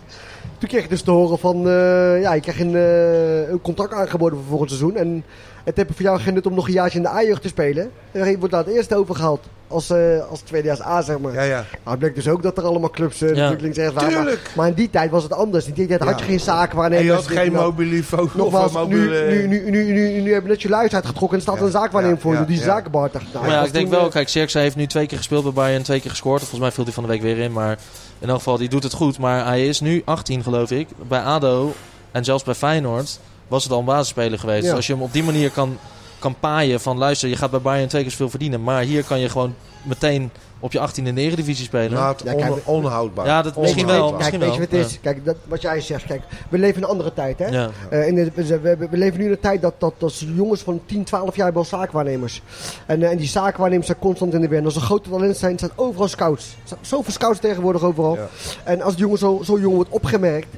Toen kreeg ik dus te horen van, eh, ja, je krijgt een, eh, een contract aangeboden voor volgend seizoen. En het heeft voor jou geen nut om nog een jaartje in de A-jeugd te spelen. En je wordt daar het eerste overgehaald. Als, eh als tweedejaars A, zeg maar. Ja, ja. Nou, het bleek dus ook dat er allemaal clubs uh, natuurlijk links en rechts waren. Maar, Tuurlijk. maar in die tijd was het anders. In die tijd had je geen zaken En waarnemers. je had geen mobilifoon Nogmaals, of een nu, nu, nu, nu, nu, nu hebben we net je luis uitgetrokken en er staat Ja. een zaakwaarnemer Ja, voor je. ja, Die ja. zakenbar dacht nou, Maar ja, ik denk wel, eh, kijk, Cirkse heeft nu twee keer gespeeld bij Bayern, twee keer gescoord. Volgens mij viel hij van de week weer in, maar in elk geval, die doet het goed. Maar hij is nu 18, geloof ik. Bij ADO en zelfs bij Feyenoord was het al een basisspeler geweest. Ja. Dus als je hem op die manier kan, kan paaien van, luister, je gaat bij Bayern twee keer zoveel verdienen. Maar hier kan je gewoon meteen op je 18 in de Eredivisie spelen. Maat, Ja, kijk, on- onhoudbaar. Ja, dat misschien wel. Kijk, misschien weet wel. je wat het is? Kijk, dat, wat jij zegt. Kijk, we leven in een andere tijd, hè? Ja. Eh, in de, we, leven nu in een tijd dat, dat, dat jongens van 10, 12 jaar al zaakwaarnemers. En, eh, en die zaakwaarnemers zijn constant in de weer. En als er grote talenten zijn, zijn overal scouts. Er zijn Zoveel scouts tegenwoordig overal. Ja. En als die jongen zo, zo jong wordt opgemerkt,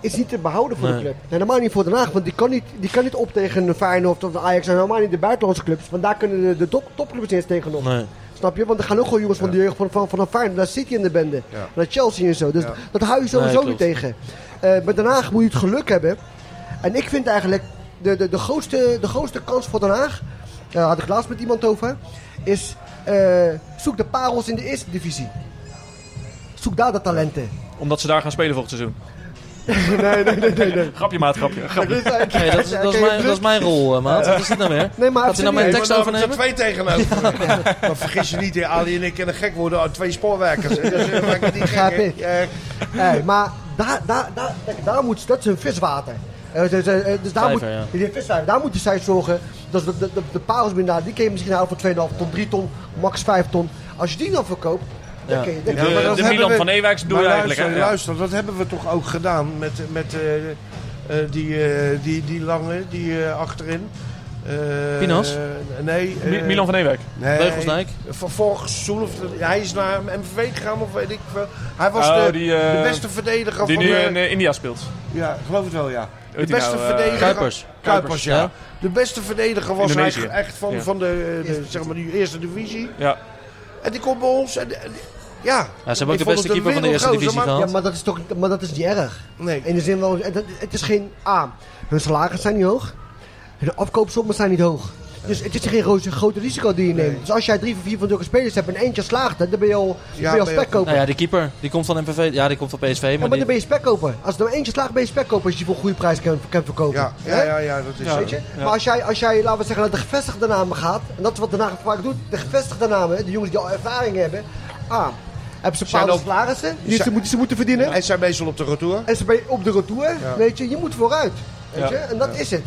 is niet te behouden voor de Nee. club. Nee, helemaal niet voor Den Haag, want die kan niet, die kan niet op tegen een Feyenoord of de Ajax en helemaal niet de buitenlandse clubs. Want daar kunnen de, de top, topclubs eens tegenop. Nee. Snap je? Want er gaan ook gewoon jongens van de jeugd van, van, van een Feyenoord naar City in de bende. Ja. Naar Chelsea en zo. Dus Ja. dat hou je sowieso Nee, niet tegen. Eh met Den Haag moet je het geluk hebben. En ik vind eigenlijk de, de, de, grootste, de grootste kans voor Den Haag, daar had ik laatst met iemand over, is eh, zoek de parels in de eerste divisie. Zoek daar de talenten. Omdat ze daar gaan spelen volgend seizoen. nee, nee, nee, nee. nee. Grapje maat, grapje. grapje. Dus, eh, Nee, dat, is, dat, is mijn, dat is mijn rol, eh, maat. Wat is dit nou weer? Nee, maar Gaat hij nou mijn tekst overnemen? er twee tegenover. Maar vergis je niet, hè, Ali en ik kunnen gek worden aan twee spoorwerkers. Dus eh, Begrijp gek, ik. hè. Eh, Nee, maar daar, daar, daar, kijk, daar moet, dat is een viswater. Eh, dus, eh, eh, dus daar moet, Vijver, ja. die visvijver, daar moeten zij zorgen. Dat de, de, de, de parels binnen, die kun je misschien halen voor 2,5 ton, 3 ton, max 5 ton. Als je die dan verkoopt, Ja. je... De, de hebben Milan we- van Ewijk bedoel Maar je eigenlijk, luister, luister, dat hebben we toch ook gedaan met, met eh, eh, die, eh, die, die lange, die eh, achterin. Eh, Pinas? nee. eh, Mi- Milan van Ewijk. nee, Beugelsdijk? Van vorig seizoen. Of, hij is naar MVV gegaan of weet ik veel. Hij was Oh, de, die, de beste verdediger Die van nu de... in India speelt. Ja, ik geloof het wel, ja. De die beste nou, verdediger... Kuipers. Kuipers, ja. Ja. De beste verdediger was hij echt van, Ja. van de, de, zeg maar, die eerste divisie. Ja. En die komt bij ons en... en- ja. Ja, ze hebben ook de beste keeper van de eerste divisie maar- gehad. Ja, maar dat is toch maar dat is niet erg. Nee. In de zin wel, het, het is geen A. Hun salarissen zijn niet hoog. Hun afkoopsommen zijn niet hoog. Dus het is geen grote, grote risico die je neemt. Dus als jij drie van vier van zulke spelers hebt en eentje slaagt, dan ben je al, dan ben je al spekkoper. Nou ja, die keeper, die komt van MPV. Ja, die komt van PSV. Ja, Maar maar die, dan ben je spekkoper. Als er nou eentje slaagt, ben je spekkoper als je die voor een goede prijs kan, kan verkopen. Ja, ja, ja, ja, dat is Ja. Weet je? Maar als jij, als jij, laten we zeggen, naar de gevestigde namen gaat, en dat is wat Den Haag vaak doet, de gevestigde namen, de jongens die al ervaring hebben, A, hebben ze Zijn bepaalde ook- salarissen die zijn- ze, moeten, ze moeten verdienen. En zijn meestal op de retour. En ze je op de retour, weet je, je moet vooruit. Weet Ja. je? En dat is het.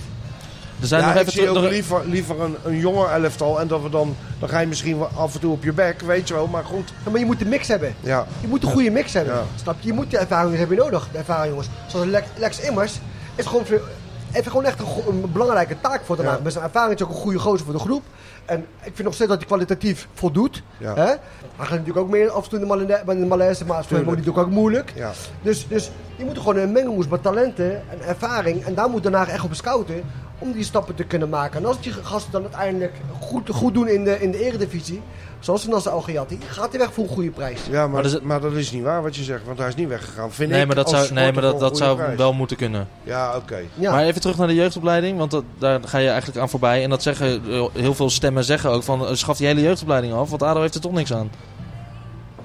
er zijn Ja, nog ik even zie ook liever, liever een, een jonger elftal. En dat we dan, dan ga je misschien wel af en toe op je bek, weet je wel. Maar goed, Ja, Maar je moet de mix hebben. ja. Je moet een goede mix hebben. Ja. Snap je? Je moet de ervaring hebben je nodig. De ervaring jongens. Zoals Lex, Lex Immers is gewoon, veel- heeft gewoon echt een, belangrijke taak voor te Ja. maken. Met zijn ervaring is ook een goede gozer voor de groep. En ik vind nog steeds dat hij kwalitatief voldoet. Ja. Hè? Hij gaat natuurlijk ook meer af en toe in de Malaise, bij de Malaise maar toe Tuurlijk. wordt natuurlijk ook moeilijk. ja. Dus, dus je moet gewoon een mengelmoes met talenten en ervaring. En daar moet daarna echt op scouten om die stappen te kunnen maken. En als die gasten dan uiteindelijk goed, goed doen in de, in de eredivisie, zoals Nasser Al-Ghiati, gaat hij weg voor een goede prijs. Ja, maar, Maar er zit- maar dat is niet waar wat je zegt, want hij is niet weggegaan. Vind Nee, ik maar dat zou, nee, maar dat, dat zou prijs. wel moeten kunnen. Ja, oké. Ja. Maar even terug naar de jeugdopleiding, want dat, daar ga je eigenlijk aan voorbij. En dat zeggen heel veel stemmen zeggen ook van eh, schaf die hele jeugdopleiding af, want ADO heeft er toch niks aan.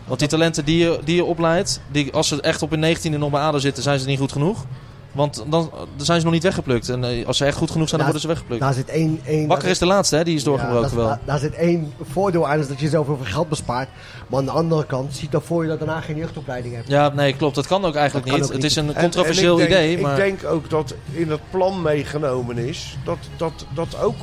Want die talenten die je, die je opleidt, die, als ze echt op hun 19e nog bij ADO zitten, zijn ze niet goed genoeg. Want dan, dan zijn ze nog niet weggeplukt. En eh, als ze echt goed genoeg zijn, dan worden ze weggeplukt. Daar zit één... één Bakker is de laatste, hè? die is Ja, doorgebroken daar, wel. Daar, daar zit één voordeel aan, is dat je zelf heel veel geld bespaart. Maar aan de andere kant ziet dat voor je dat daarna geen jeugdopleiding hebt. Ja, nee, klopt. Dat kan ook eigenlijk kan niet. ook Het is een En- controversieel en ik denk, idee, maar... Ik denk ook dat in het plan meegenomen is dat dat, dat ook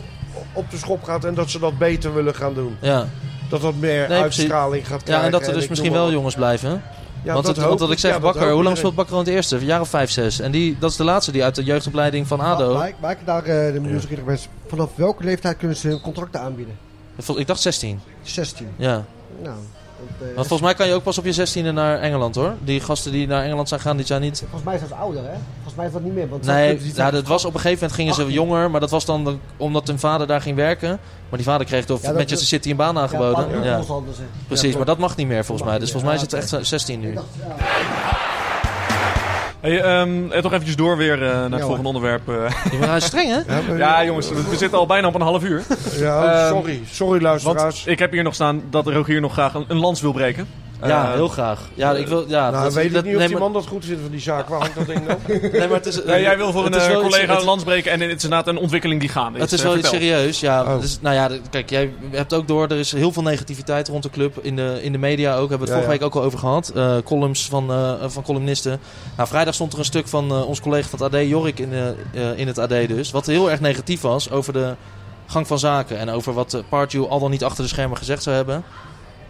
op de schop gaat en dat ze dat beter willen gaan doen. Ja. Dat dat meer Nee, uitstraling gaat krijgen. ja, en dat er dus misschien wel jongens blijven. Ja, want, dat het, want ik zeg, ja, Bakker, hoe lang speelt Bakker al in het eerste? Een jaar of vijf, zes. En die, dat is de laatste die uit de jeugdopleiding van ADO... Waar, ik- waar ik daar eh, de music vanaf welke leeftijd kunnen ze hun contracten aanbieden? Ik dacht 16. 16. Ja. Nou, dat, eh, Want volgens mij kan je ook pas op je 16e naar Engeland hoor. Die gasten die naar Engeland zijn gaan, die zijn niet. volgens mij is dat ouder, hè? Volgens mij is dat niet meer. Want Nee, ja, dat was op een gegeven moment gingen ze 18. jonger, maar dat was dan de- omdat hun vader daar ging werken. Maar die vader kreeg door Ja, dat- Manchester City een baan aangeboden. Ja, Ja, ja. precies, maar dat mag niet meer volgens mij. Dus volgens mij is het echt 16 nu. Hey, ehm, en toch eventjes door weer eh, naar het hoor. volgende onderwerp. eh. Die waren streng hè? Ja, jongens, we zitten al bijna op een half uur. Ja, Ehm, sorry. Sorry luisteraars. Want ik heb hier nog staan dat Rogier nog graag een, een lans wil breken. Ja, Eh, heel graag. Ja, ik wil. Ja, nou, dat- weet ik dat- niet of nee, die maar- man dat goed vindt van die zaak. Waar hangt dat ding dan? Nee, maar het is. Nee, jij wil voor het een is eh, iets- collega het- een lans breken en het is inderdaad een ontwikkeling die gaande is. Het is Eh, wel iets serieus, ja. Oh. Dus, nou ja, kijk, jij hebt ook door, er is heel veel negativiteit rond de club. In de, in de media ook, hebben we het Ja, vorige ja. week ook al over gehad. Eh, columns van, eh, van columnisten. Nou, vrijdag stond er een stuk van eh, ons collega van het AD, Jorik, in, de, eh, in het AD dus. Wat heel erg negatief was over de gang van zaken. En over wat uh, Pardew al dan niet achter de schermen gezegd zou hebben.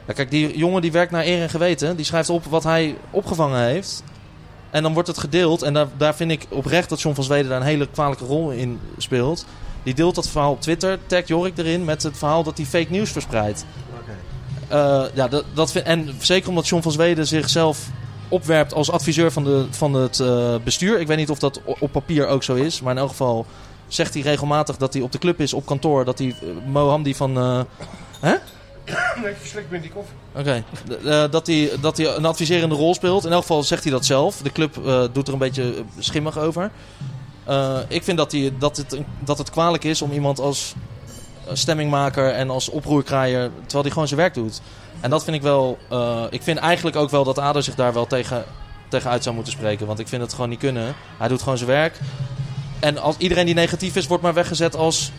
Ja, kijk, die jongen die werkt naar eer en geweten. Die schrijft op wat hij opgevangen heeft. En dan wordt het gedeeld. En daar, daar vind ik oprecht dat John van Zweden daar een hele kwalijke rol in speelt. Die deelt dat verhaal op Twitter. Tagt Jorik erin met het verhaal dat hij fake nieuws verspreidt. Eh, ja, dat, dat vind, en zeker omdat John van Zweden zichzelf opwerpt als adviseur van, de, van het eh, bestuur. Ik weet niet of dat op papier ook zo is. Maar in elk geval zegt hij regelmatig dat hij op de club is, op kantoor. Dat hij eh, Mo Hamdi van... hè? Nee, ik verslik me die koffie. Oké, eh, dat, hij, dat hij een adviserende rol speelt. In elk geval zegt hij dat zelf. De club eh, doet er een beetje eh, schimmig over. Ik vind dat, hij, dat, het, dat het kwalijk is om iemand als stemmingmaker en als oproerkraaier... terwijl hij gewoon zijn werk doet. En dat vind ik wel... ik vind eigenlijk ook wel dat ADO zich daar wel tegen, tegen uit zou moeten spreken. Want ik vind het gewoon niet kunnen. Hij doet gewoon zijn werk. En als iedereen die negatief is, wordt maar weggezet als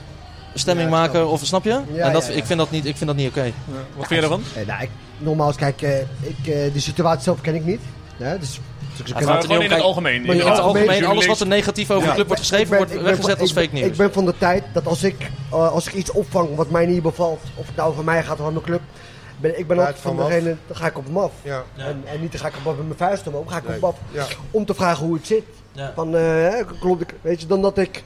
stemmingmaker. Ja, of snap je? Ja, en dat, ja, ja. Ik vind dat niet, ik vind dat niet oké. Wat vind je ervan? Eh, nou, ik, nogmaals, kijk, eh, ik, eh, de situatie zelf ken ik niet. Ja, dus, dus Het gaat Maar gewoon in het algemeen. maar In het algemeen, alles wat er negatief over Ja. de club wordt geschreven, ben- wordt weggezet van- als fake nieuws. Ik ben van de tijd dat als ik, eh, als ik iets opvang wat mij niet bevalt, of het nou over mij gaat of aan mijn club, ben, ik ben altijd van degene, dan ga ik op hem af. Ja. En, en niet dan ga ik op hem met mijn vuist omhoog, ga ik op hem af. Ja. Om te vragen hoe het zit. Ja. Van, eh, klopt, ik- weet je, dan dat ik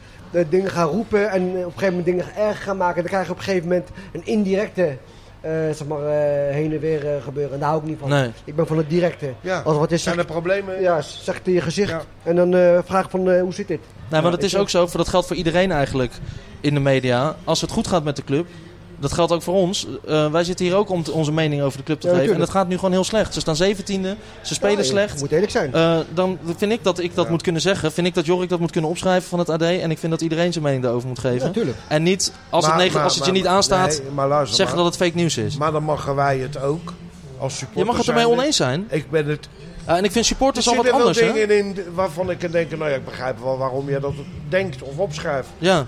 dingen ga roepen en eh, op een gegeven moment dingen erg ga maken. Dan krijg je op een gegeven moment een indirecte, eh, zeg maar, eh, heen en weer gebeuren. En daar hou ik niet van. Nee. Ik ben van het directe. Ja. Als wat is, Zijn er problemen? ja, zeg het in je gezicht. Ja. En dan eh, vraag ik van, eh, hoe zit dit? Nee, maar dat is ook zo. Voor dat geldt voor iedereen eigenlijk in de media. Als het goed gaat met de club, dat geldt ook voor ons. Eh, wij zitten hier ook om te- onze mening over de club te Ja, geven. En dat gaat nu gewoon heel slecht. Ze staan zeventiende, ze spelen Ja, slecht. Moet eerlijk zijn. Eh, dan vind ik dat ik dat Ja. moet kunnen zeggen. Vind ik dat Jorik dat moet kunnen opschrijven van het AD. En ik vind dat iedereen zijn mening daarover moet geven. natuurlijk. en niet als het, negen, maar- als het je maar- niet aanstaat, nee, maar luister zeggen maar. dat het fake nieuws is. Maar dan mogen wij het ook als supporter Je mag het ermee oneens zijn. Ik ben het... En ik vind Er supporters al wat zitten wel anders. Hè? dingen in waarvan ik kan denken... Nou ja, ik begrijp wel waarom je dat denkt of opschrijft. Ja,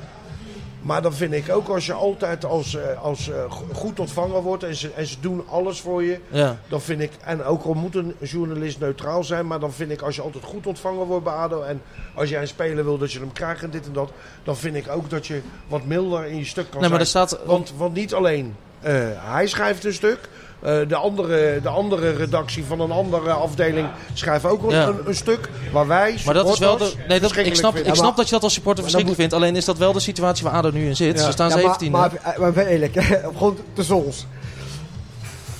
Maar dan vind ik ook als je altijd als, eh, als eh, go- goed ontvangen wordt... En ze, en ze doen alles voor je... ja. Dan vind ik, en ook al moet een journalist neutraal zijn, maar dan vind ik als je altijd goed ontvangen wordt bij ADO en als jij een speler wil dat je hem krijgt en dit en dat, dan vind ik ook dat je wat milder in je stuk kan Nee, maar er zijn. staat. Want, want niet alleen eh, hij schrijft een stuk, de, andere, de andere redactie van een andere afdeling schrijft ook een, Ja. een, een stuk waar wij Maar dat is wel de. Nee, dat, ik, snap, vinden. ik snap dat je dat als supporter verschrikkelijk vindt. Alleen is dat wel de situatie waar ADO nu in zit. Ja. Ze staan Ja, maar- 17 Maar, maar, maar ben eerlijk, gewoon te zols.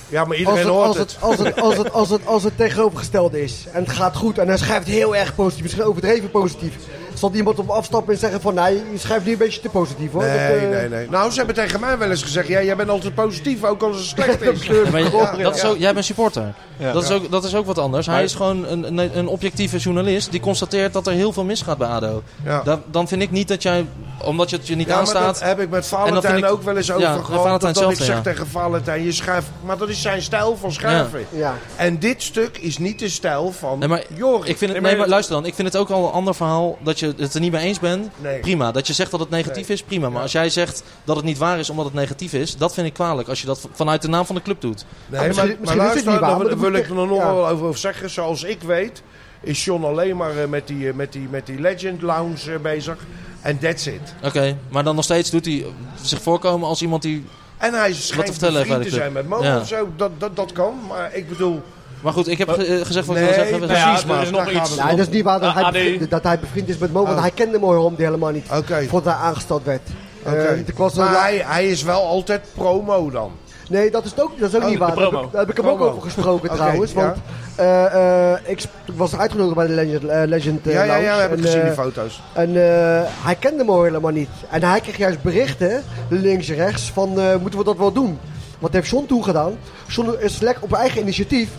Ja, maar Als iedereen het, hoort als, het. het, als, het, als, het, als, het, als het tegenovergestelde is en het gaat goed en hij schrijft heel erg positief, misschien overdreven positief, zal iemand op afstappen en zeggen van nee, je schrijft nu een beetje te positief hoor. Nee, Dat, eh, nee, nee. Nou, ze hebben tegen mij wel eens gezegd, ja, jij bent altijd positief, ook als het slecht is. Ja, maar je- Ja. dat is ook, jij bent supporter. Ja. Dat, is ook, dat is ook wat anders. Hij is gewoon een, een, een objectieve journalist die constateert dat er heel veel misgaat bij ADO. Ja. Dan, dan vind ik niet dat jij, omdat je het je niet Ja, maar aanstaat... dat heb ik met En dat Valentijn ik- ook wel eens over Ja, gehad. Dat, dat ik zeg ja. tegen Valentijn, je schrijft... Maar dat is zijn stijl van schrijven. Ja. En dit stuk is niet de stijl van Nee, maar Jorik. Ik vind het, Nee, nee, maar luister dan. Ik vind het ook al een ander verhaal dat je het er niet mee eens bent. Nee. Prima. Dat je zegt dat het negatief is, prima. Maar als jij zegt dat het niet waar is omdat het negatief is, dat vind ik kwalijk. Als je dat vanuit de naam van de club doet. Nee, misschien- maar, misschien maar is het niet waar, dan wil ik er nog ja. wel over zeggen. Zoals ik weet, is John alleen maar eh, met die, eh, met die, met die Legend Lounge eh, bezig. En that's it. Oké. Maar dan nog steeds doet hij zich voorkomen als iemand die... En hij te schijnt vertellen heeft bij bevriend de te zijn met Mo Ja. of zo. Dat, dat, dat kan. Maar ik bedoel... Maar goed, ik heb ge- eh, gezegd wat ik Nee, wil zeggen. precies, Nou ja, er maar is nog iets- Nee, dat is niet waar dat, Ah, hij, AD. bevriend, dat hij bevriend is met Mo, want Oh. hij kende Mo helemaal niet. Voordat hij aangesteld werd. Eh, Oké. ik was, Maar hij, hij is wel altijd promo dan. Nee, dat is, ook, dat is ook Oh, niet waar. Daar heb, heb ik hem ook over gesproken trouwens. ja. Want eh, eh, ik was uitgenodigd bij de Legend, Legend eh, Ja, ja, ja, we hebben En, gezien die foto's. En eh, hij kende me helemaal niet. En hij kreeg juist berichten, links en rechts, van eh, moeten we dat wel doen? Wat heeft John toen gedaan? John is lekker op eigen initiatief,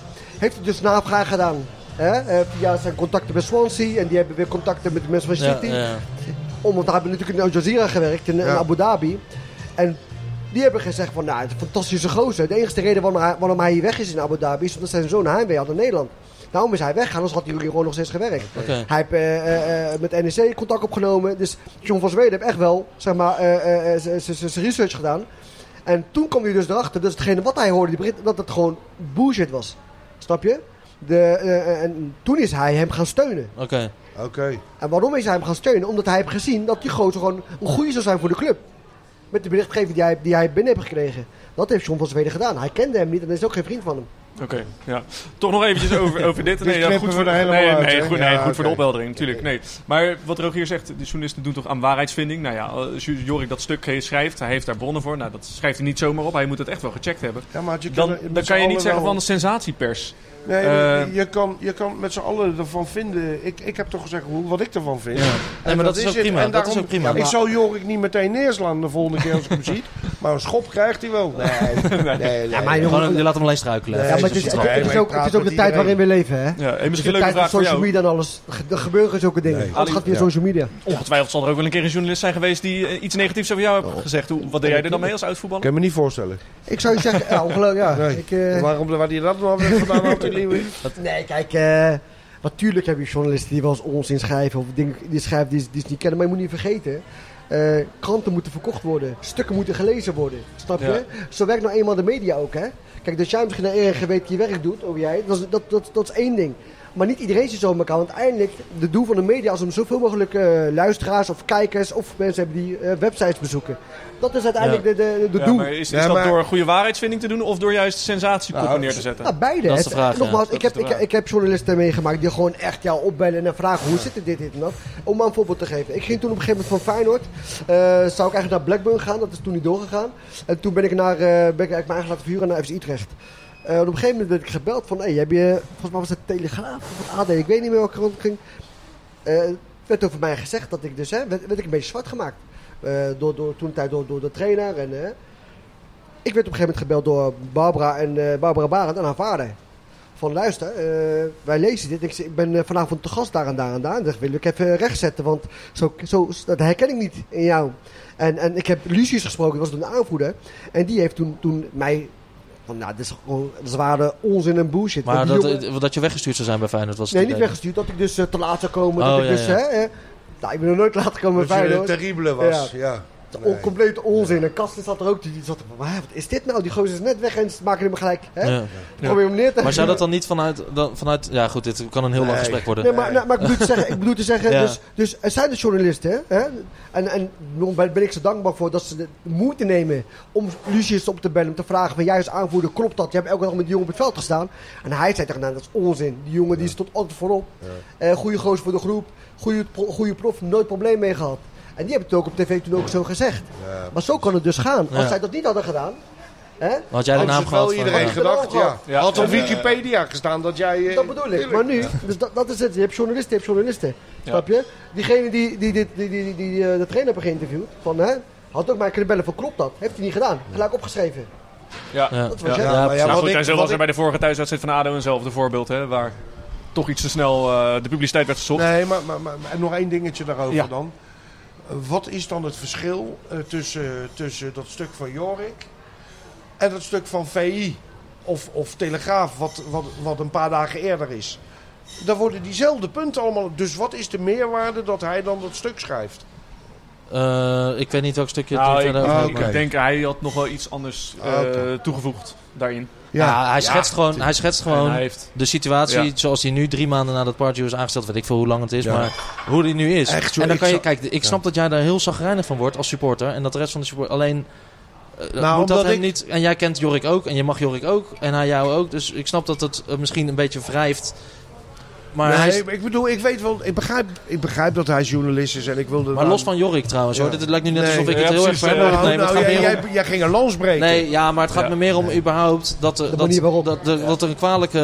heeft hij dus navraag gedaan. Hè? eh, via zijn contacten bij Swansea en die hebben weer contacten met de mensen van City. ja. Om, want hij heeft natuurlijk in Al Jazeera gewerkt, in. Abu Dhabi. En die hebben gezegd van, nou, het is een fantastische gozer. De enige reden waarom hij, waarom hij hier weg is in Abu Dhabi is omdat zijn zoon heimwee had in Nederland. Daarom is hij weggegaan, anders had hij hier gewoon nog steeds gewerkt. Hij heeft eh, eh, met NEC contact opgenomen. Dus John van Zweden heeft echt wel, zeg maar, zijn research gedaan. En toen kwam hij dus erachter, dus hetgene wat hij hoorde, die bericht, dat het gewoon bullshit was. Snap je? De, eh, en toen is hij hem gaan steunen. Oké. Oké. En waarom is hij hem gaan steunen? Omdat hij heeft gezien dat die gozer gewoon een goede zou zijn voor de club. Met de berichtgeving die hij, die hij binnen heeft gekregen. Dat heeft John van Zweden gedaan. Hij kende hem niet en is ook geen vriend van hem. Oké, ja. Toch nog eventjes over, over dit. Nee, ja, goed voor, nee, uit, nee, goed, nee, Ja, goed voor de opheldering, natuurlijk. Nee. Maar wat Rogier zegt, de journalisten doen toch aan waarheidsvinding. Nou ja, als Jorik dat stuk schrijft, hij heeft daar bronnen voor. Nou, dat schrijft hij niet zomaar op. Hij moet het echt wel gecheckt hebben. Ja, maar je Dan, kan- dan met kan je niet zeggen wel- van de sensatiepers. Nee, Eh, je, kan, je kan met z'n allen ervan vinden. Ik, ik heb toch gezegd hoe, wat ik ervan vind. Ja. En Nee, maar dat is ook het. prima. En Dat is daarom- ook prima. Ik zou Jorik niet meteen neerslaan de volgende keer als ik hem zie. Maar een schop krijgt hij wel. Nee, nee, nee. Ja, maar jongen, Gewoon, je laat hem alleen struikelen. Nee, ja, maar het is, het, het ook, het is ook de tijd waarin we leven, hè? Ja, en Het is misschien de een leuke tijd van vraag voor social media en alles. Er gebeuren zulke dingen. Nee. Alles gaat via Ja. social media. Ongetwijfeld zal er ook wel een keer een journalist zijn geweest die eh, iets negatiefs over jou heeft gezegd. Hoe, wat deed jij er dan mee als oud-voetballer? kan me niet voorstellen. Ik zou je zeggen, ja, ongelooflijk, ja. Nee. Ik, eh, Waarom, waar die dat nou weer vandaan had? Nee, kijk, eh, natuurlijk heb je journalisten die wel eens onzin schrijven of dingen die schrijven die, die ze niet kennen. Maar je moet niet vergeten, eh, kranten moeten verkocht worden, stukken moeten gelezen worden. Snap je? Ja. Zo werkt nou eenmaal de media ook, hè? Kijk, dat jij misschien naar erg weet je werk doet, of jij, dat dat, dat, dat is één ding. Maar niet iedereen zit zo in elkaar. Want uiteindelijk, de doel van de media is om zoveel mogelijk eh, luisteraars of kijkers of mensen hebben die eh, websites bezoeken. Dat is uiteindelijk de, de, de Ja, doel. maar is, is Ja, dat maar- door een goede waarheidsvinding te doen of door juist sensatiekoppen Nou, neer te zetten? Nou, beide. Dat is de Het- vraag, ja. Nogmaals, ik, heb, ik, ik heb journalisten meegemaakt die gewoon echt jou opbellen en vragen hoe zit het dit, dit en dat. Om maar een voorbeeld te geven. Ik ging toen op een gegeven moment van Feyenoord. eh, zou ik eigenlijk naar Blackburn gaan, dat is toen niet doorgegaan. En toen ben ik, naar, eh, ben ik eigenlijk mijn eigen laten vuren naar FC Utrecht. Eh, op een gegeven moment werd ik gebeld van, hey, heb je, volgens mij was het Telegraaf of AD, ik weet niet meer welke het ging. Eh, werd over mij gezegd dat ik dus, hè, werd, werd ik een beetje zwart gemaakt. Eh, door, door, toen tijd door, door de trainer en... ik werd op een gegeven moment gebeld door Barbara en Barbara Barend en haar vader. Van luister, wij lezen dit. Ik, ik ben vanavond te gast daar en daar en daar. En dat wil ik even rechtzetten, want zo, zo, dat herken ik niet in jou. En, en ik heb Lucius gesproken, dat was toen de aanvoerder. En die heeft toen, toen mij... Van, nou, dit is gewoon zware onzin en bullshit. Maar Want dat, jongen- dat je weggestuurd zou zijn bij Feyenoord was het nee, niet idee. weggestuurd. Dat ik dus eh, te laat zou komen. Oh, dat ik ja, dus, ja. hè, eh, nou, ik ben nog nooit laat gekomen Dat bij je een Feyenoord. terrible was. Ja. On, compleet onzin. En Kasten zat er ook. Die zat er van, "Waar, wat is dit nou? Die gozer is net weg en ze maken hem gelijk. Hè? Ja. Probeer hem neer te Maar zou dat dan niet vanuit, dan, vanuit... Ja goed, dit kan een heel lang Nee. gesprek worden. Nee, maar, nou, maar ik bedoel te zeggen, ik bedoel te zeggen Ja. dus, dus er zijn de journalisten, hè? En, en daar ben ik zo dankbaar voor dat ze de moeite nemen om Lucius op te bellen, om te vragen van jij als aanvoerder, klopt dat? Je hebt elke dag met die jongen op het veld gestaan. En hij zei tegen nou, dat is onzin. Die jongen die stond altijd voorop. Eh goede gozer voor de groep, goede, pro- goede prof, nooit probleem mee gehad. En die hebben het ook op tv toen ook zo gezegd. Maar zo kan het dus gaan. Als Ja. zij dat niet hadden gedaan, hè? Had jij de naam gehad van... iedereen ja. gedacht, ja. Ja. Had op Wikipedia gestaan dat jij... eh, Dat bedoel ik. tuurlijk. Maar nu, dus dat, dat is het. Je hebt journalisten, je hebt journalisten. Snap je? Diegene die, die, die, die, die, die, eh, de trainer hebben geïnterviewd, van, hè, had ook maar kunnen bellen van klopt dat? Heeft hij niet gedaan. Gelijk opgeschreven. Ja. Ja. Dat was Ja. Ja, maar ja, nou wat goed, ik- en zo was er ik- bij de vorige thuiswedstrijd van ADO eenzelfde voorbeeld, hè, waar toch iets te snel eh, de publiciteit werd gezocht. Nee, maar, maar, maar, en nog één dingetje daarover Ja. dan. Wat is dan het verschil eh, tussen, tussen dat stuk van Jorik en dat stuk van VI of, of Telegraaf, wat, wat, wat een paar dagen eerder is? Dan worden diezelfde punten allemaal. Dus wat is de meerwaarde dat hij dan dat stuk schrijft? Eh, ik weet niet welk stukje het Nou, ik, ik maar- denk hij had nog wel iets anders oké. toegevoegd daarin. Ja, hij schetst gewoon, hij schetst gewoon hij heeft, de situatie Ja. zoals die nu drie maanden nadat Pardew is aangesteld. Weet ik veel hoe lang het is, Ja. maar hoe die nu is. Echt, joh, en dan ik kan je, kijk, ik snap dat jij daar heel zagrijnig van wordt als supporter. En dat de rest van de support alleen... eh, Nou, moet dat hem ik- niet, en jij kent Jorik ook, en je mag Jorik ook, en hij jou ook. Dus ik snap dat het eh, misschien een beetje wrijft. Maar, nee, hij is, ik bedoel, ik weet wel, ik begrijp, ik begrijp dat hij journalist is en ik wilde. maar los van Jorik trouwens hoor. Ja. Dit lijkt nu net Nee. alsof ik Ja, het heel erg heb Nou, neem. Nou, gaat jij, ging een lans breken. Nee, ja, maar het gaat Ja. me meer om überhaupt dat, er- De dat, dat, dat, dat er een kwalijke...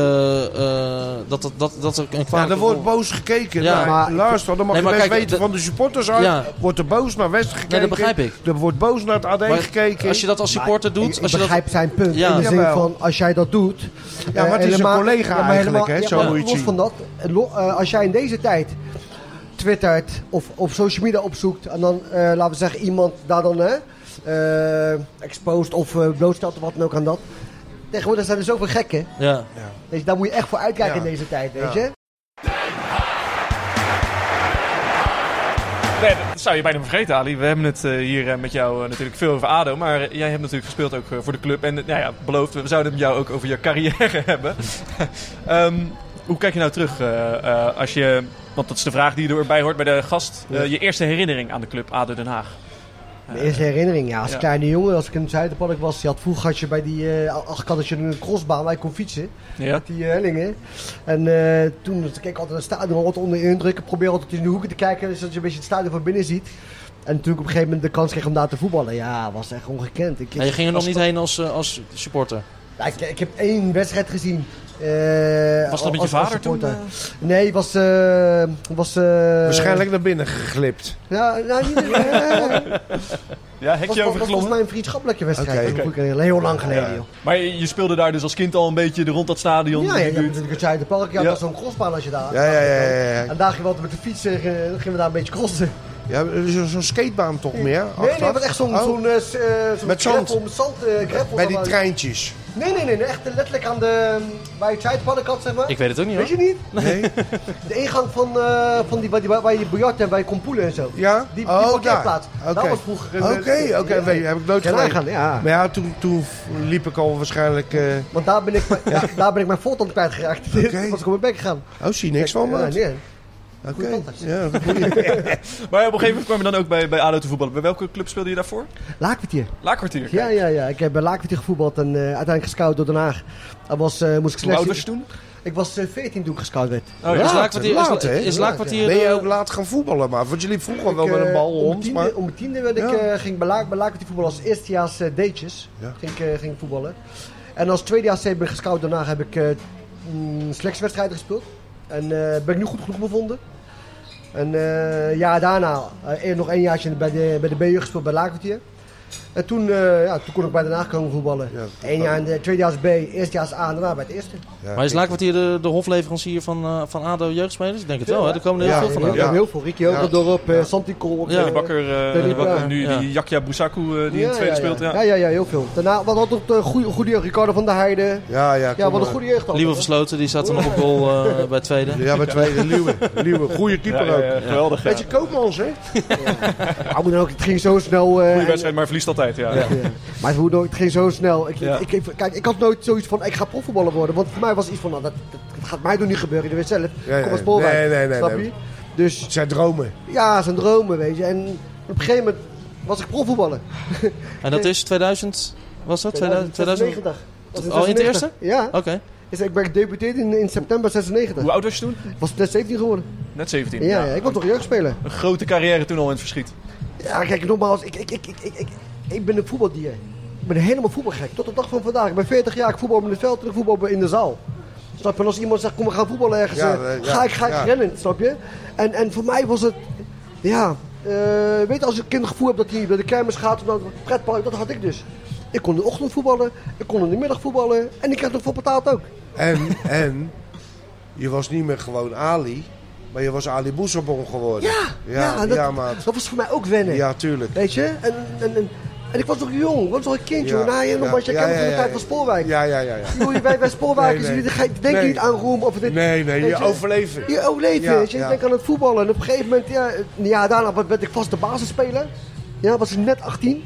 eh, dat, dat, dat, dat er een Ja, kwalijke... er wordt boos gekeken. Ja. Maar- luister, dan mag Nee, je best kijk, weten de- van de supporters uit. Ja. Wordt er boos naar West gekeken. Nee, dat begrijp ik. Er wordt boos naar het AD Maar gekeken. Als je dat als supporter doet... Ik, als je dat, begrijp zijn punt. Ja. in de zin van, als jij dat doet... Ja, maar eh, het is een collega eigenlijk, hè, ja, zo maar moet je het los zien. van dat, als jij in deze tijd twittert of op social media opzoekt... en dan, eh, laten we zeggen, iemand daar dan hè, eh, exposed of eh, blootstelt of wat dan ook aan dat... Tegenwoordig zijn er zoveel gekken. ja. Weet je, daar moet je echt voor uitkijken Ja. in deze tijd, weet Ja. je? Nee, dat zou je bijna vergeten, Ali. We hebben het eh, hier eh, met jou eh, natuurlijk veel over ADO. Maar eh, jij hebt natuurlijk gespeeld ook eh, voor de club. En eh, nou ja, beloofd, we zouden het met jou ook over je carrière hebben. Ehm, hoe kijk je nou terug eh, eh, als je... Want dat is de vraag die erbij hoort bij de gast. eh, Ja. je eerste herinnering aan de club ADO Den Haag. Mijn eerste herinnering, ja, als ja. kleine jongen, als ik in het Zuiderpark was, je had vroeger had je bij die uh, achterkant een crossbaan waar je kon fietsen. Ja? Met die hellingen. En eh, toen keek ik altijd naar het stadion, altijd onder de indruk. Ik probeer altijd in de hoeken te kijken, zodat je een beetje het stadion van binnen ziet. En toen ik op een gegeven moment de kans kreeg om daar te voetballen, ja, was echt ongekend. Ik, Ja, je ging er nog niet heen als, als supporter. Ja, ik, ik heb één wedstrijd gezien. eh, Was dat met je vader toen? supporter. eh? Nee, was... eh was eh, Waarschijnlijk naar binnen geglipt. Ja, nou, niet... Ja, was, hekje was, was volgens overgeklommen? mij een vriendschappelijke wedstrijd. Oké, Dat moet ik heel lang geleden, joh. Maar je, je speelde daar dus als kind al een beetje rond dat stadion? Ja, hebt buurt. natuurlijk het Zuiderpark. Ja, Ja. dat zo'n crossbaan als je daar... Ja, ja, ja. ja, ja. En daar gingen we altijd met de fiets, eh, gingen we daar een beetje crossen. ja er is zo'n skatebaan toch meer? Nee, nee, wat echt zo'n Oh, eh, eh, zo'n Met zand. met zand, eh, gravel Bij die treintjes. Nee, nee, nee, echt letterlijk aan de, bij het Zuidpaddenkant, zeg maar. Ik weet het ook niet Weet hoor. je niet? Nee? De ingang van, eh, van die, waar, die, waar je biljart en bij kompoelen en zo. Ja? Die, die oh, daar. parkeerplaats. Oké. Dat was vroeger een... Oké, oké, ja. weet je, heb ik nooit Geen gedaan. ja. Maar ja, toen, toen liep ik al waarschijnlijk... eh Want daar ben ik, mijn- daar ben ik mijn voltand kwijtgeraakt. Oké. was ik op mijn bek gegaan. oh, zie niks van, Ja, man. nee. Oké. Ja. Maar op een gegeven moment kwam je dan ook bij, bij ADO te voetballen. Bij welke club speelde je daarvoor? Laakkwartier. Laakkwartier. Ja, ja, ja. Ik heb bij Laakkwartier gevoetbald en eh, uiteindelijk gescout door Den Haag. Dat was, eh, moest ik Hoe oud selectie... was je toen? Ik was eh, 14 toen ik gescout werd. Oh, Is ja. Is, laat, is Laakkwartier Ben je ook laat gaan voetballen, maar? Want je liep vroeger wel met een bal om mijn rond, tiende, maar... Om mijn tiende werd ik, Ja. eh, ging ik bij, Laak, bij Laakkwartier voetballen als eerstejaars D'tjes. Ja. Ging, ik, eh, ging ik voetballen. En als tweedejaars ben ik gescout. Daarna heb ik eh mm, selectiewedstrijden gespeeld. En eh, ben ik nu goed genoeg bevonden. En eh ja, daarna eh, nog een jaartje bij de, bij de BU gespeeld bij Laakkwartier. En toen, eh, ja, toen kon ik bij Den Haag komen voetballen. Ja. Eén jaar in de tweedejaars B, eerstejaars A en daarna bij het eerste. Ja, Maar is Laakkwartier de, de hofleverancier van, eh, van ADO jeugdspelers? Ik denk het wel, hè? Er komen er Ja, heel veel Ja, we hebben heel veel. Ricky Hoogerdorp, eh Santi Kolk. Ja, De bakker, eh, de nu Ja. die Jakja eh, die in het tweede ja, speelt. Ja. Ja, ja, ja, heel veel. Daarna, wat had ook een goede, goede jeugd. Ricardo van der Heijden. Ja, ja, Ja, wat een goede jeugd. Liewe Versloten, die zat er nog op goal eh, bij het tweede. Ja, bij tweede, Liewe. Liewe, goede keeper Ja, ook. ja, ja, geweldig. Ja. Beetje Koopmans, hè? Maar moet dan ook, het ging zo snel. eh, en- wedstrijd, maar verliest altijd. Ja. Ja. Maar het, moet het ging zo snel. Ik, Ja. ik, ik, kijk, ik had nooit zoiets van, ik ga profvoetballer worden. Want voor mij was iets van, nou, dat, gaat mij toch niet gebeuren. Je weet zelf. Kom als Spoorwijk. Nee, nee, nee, snap nee. je? Dus zijn dromen. ja, zijn dromen, weet je. En op een gegeven moment was ik profvoetballer. En dat is 2000, was dat? 2000? 2000? 96. Was Al in het 96. Ja. Oké. Dus ik ben gedebuteerd in, in september 96. Hoe oud was je toen? Was net 17 geworden. Net 17. Ja, ja. ik was toch jeugdspeler. Een grote carrière toen al in het verschiet. Ja, kijk, nogmaals, ik, ik, ik, ik, ik, ik, ben een voetbaldier. Ik ben helemaal voetbalgek. Tot de dag van vandaag. Ik ben 40 jaar, ik voetbal in het veld en ik voetbal in de zaal. Snap je? En als iemand zegt, kom we gaan voetballen ergens, Ja, eh, eh, ja, ga ik, ga ik ja. rennen, snap je? En, en voor mij was het, ja, eh, weet je, als een kind het gevoel hebt dat hij bij de kermis gaat, of naar het pretpark, dat had ik dus. Ik kon in de ochtend voetballen, ik kon in de middag voetballen en ik kreeg nog voor betaald ook. En, en, je was niet meer gewoon Ali, maar je was Ali Boezebon geworden. Ja, ja, dat, ja, maat. dat was voor mij ook wennen. Ja, tuurlijk. Weet je? En, en, en, en ik was nog jong, ik was nog een kindje. Ja. Nou, je, nog ja, maar, je ja, kent ja, van de ja, tijd ja. van Spoorwijk. Ja, ja, ja. ja. Nee, nee. jullie ge- denken Nee. niet aan roem of dit. Nee, nee, je je? overleven. Je overleven, Ja, je. ja. Je denkt aan het voetballen. En op een gegeven moment, ja, ja daarna werd ik vaste basisspeler. Ja, was ik net 18.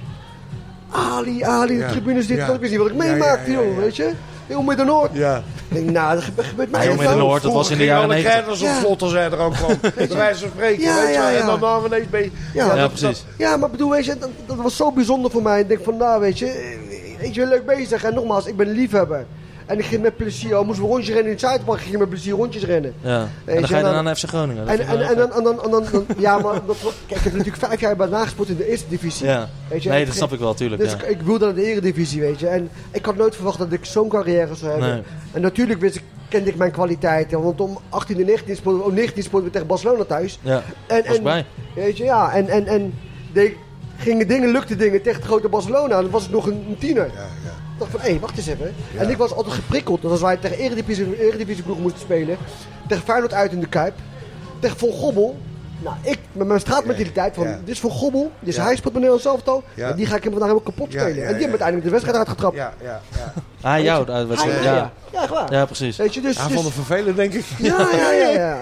Ali, Ali, Ja. de tribunes, dit, Ja. dat. Ik wist niet wat ik Ja, ja, meemaakte, ja, joh, ja. weet je. Heel Midden-Noord. Ja. Ik denk, nou, dat gebe- gebeurt mij Heel ook wel. Midden-Noord, dat was in de jaren 90. als een Ja. vlot als hij er ook kwam. Bij wijze van spreken, Ja, weet je ja, wel. ja. En dan dan ineens ben je... Ja, Ja, dat- precies. Ja, maar bedoel, weet je, dat, dat was zo bijzonder voor mij. Ik denk van, nou, weet je, eh, weet je, leuk bezig. En nogmaals, ik ben liefhebber. En ik ging met plezier, al moesten we rondjes rennen in het Zuidpark, ging ik met plezier rondjes rennen. Ja. En je, dan ga je en dan- naar FC Groningen. En, en, en, dan, en, dan, en dan, dan- ja, maar dat, kijk, ik heb natuurlijk vijf jaar bij nagespeeld in de eerste divisie. Ja. Weet je, Nee, dat snap ik wel, tuurlijk. Dus ja. ik, ik wilde naar de eredivisie, weet je. En ik had nooit verwacht dat ik zo'n carrière zou hebben. Nee. En natuurlijk wist ik, kende ik mijn kwaliteiten. Want om 18 en 19 speelden, om 19 speelden we tegen Barcelona thuis. Ja, En, en, bij. Weet je, ja. En, en, en de, gingen dingen, lukte dingen tegen het grote Barcelona. En dan was ik nog een, een tiener. Ja, dacht van, hé, wacht eens even. En ik was altijd geprikkeld. Dat als wij tegen eredivisie, eredivisie ploeg moesten spelen. Tegen Feyenoord uit in de Kuip. Tegen Von Gobbel. Nou, ik met mijn straatmentaliteit van, Ja. dit is Von Gobbel. Dus Ja. hij speelt met Nederlands elftal. Ja. En die ga ik hem vandaag helemaal kapot spelen. ja, en die ja. hebben uiteindelijk de wedstrijd uitgetrapt. Ja, ja, ja. Ah, jou, de Ah, wedstrijd. ja, Ja. ja. ja, echt waar. ja, precies. Weet je, dus... Hij dus vond het vervelend, denk ik. ja, ja, ja, ja.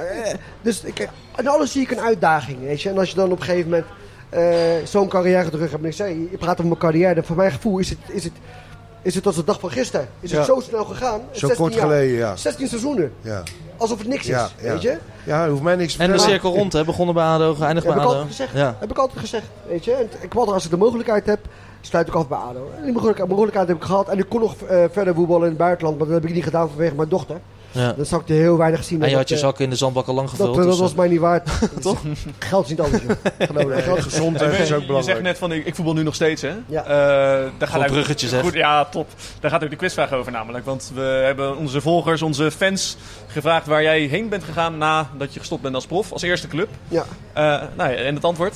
Dus ik, en alles zie ik een uitdaging, weet je. En als je dan op een gegeven moment eh, zo'n carrière terug hebt. En ik zei, je praat over mijn carrière. En voor mijn gevoel is het, is het, is het als de dag van gisteren. Is het zo snel gegaan. Zo 16 kort jaar. geleden, ja. 16 seizoenen. Ja, Alsof het niks is, weet je. Ja, hoeft mij niks te En de cirkel rond, hè? Begonnen bij ADO, geëindigd Heb bij ik ADO. altijd gezegd. Ja. Heb ik altijd gezegd, weet je. En ik wou als ik de mogelijkheid heb, sluit ik af bij ADO. En die mogelijkheid, mogelijkheid heb ik gehad. En ik kon nog eh, verder voetballen in het buitenland. Maar dat heb ik niet gedaan vanwege mijn dochter. Ja. Dan zou ik er heel weinig zien. En je dat had je zakken in de zandbak al lang Dat, gevuld. eh, dat dus, was eh, mij niet waard. Toch? Geld is niet alles. Geld Gezondheid is ook je zegt belangrijk. net van ik, ik voetbal nu nog steeds, hè? Ja. Eh, daar gaat bruggetjes, hè? Goed, ja, top. Daar gaat ook de quizvraag over namelijk. Want we hebben onze volgers, onze fans gevraagd waar jij heen bent gegaan nadat je gestopt bent als prof, als eerste club. Ja. Eh, nou ja, en het antwoord?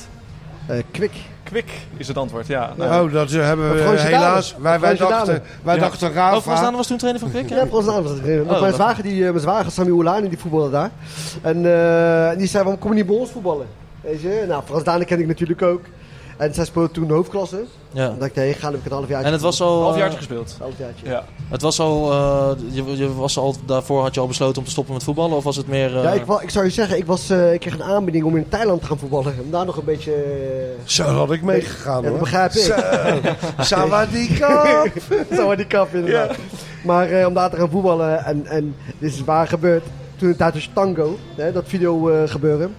Eh, kwik. Kwik is het antwoord, ja. Nou, Oh, dat eh, hebben we eh, helaas. Wij, wij dachten, wij Ja. dachten Oh, Frans Rafa. Daan was toen trainer van Kwik? Ja, Frans Daan was het. Want Oh, mijn zwager, die, eh, mijn zwager Sammy Oulani, die voetbalde daar. En eh, die zei, waarom kom je niet bij ons voetballen? Weet je? Nou, Frans Daan ken ik natuurlijk ook. En zij speelde toen de hoofdklasse. Ja. Dan dacht ik, nee, ga heb ik het half jaar. En het was al... Halfjaartje eh, gespeeld. Halfjaartje. Ja. Het was al, eh, je, je was al, daarvoor had je al besloten om te stoppen met voetballen? Of was het meer... eh, Ja, ik, wa- ik zou je zeggen, ik, was, eh, ik kreeg een aanbieding om in Thailand te gaan voetballen. Om daar nog een beetje... eh, Zo had ik meegegaan ja, dat hoor. begrijp ik. Zo. Sawadika. Zo had die kap inderdaad. Maar eh, om daar te gaan voetballen, en, en dit is waar gebeurd. Toen het tijd was Tango, hè, dat video eh, gebeuren.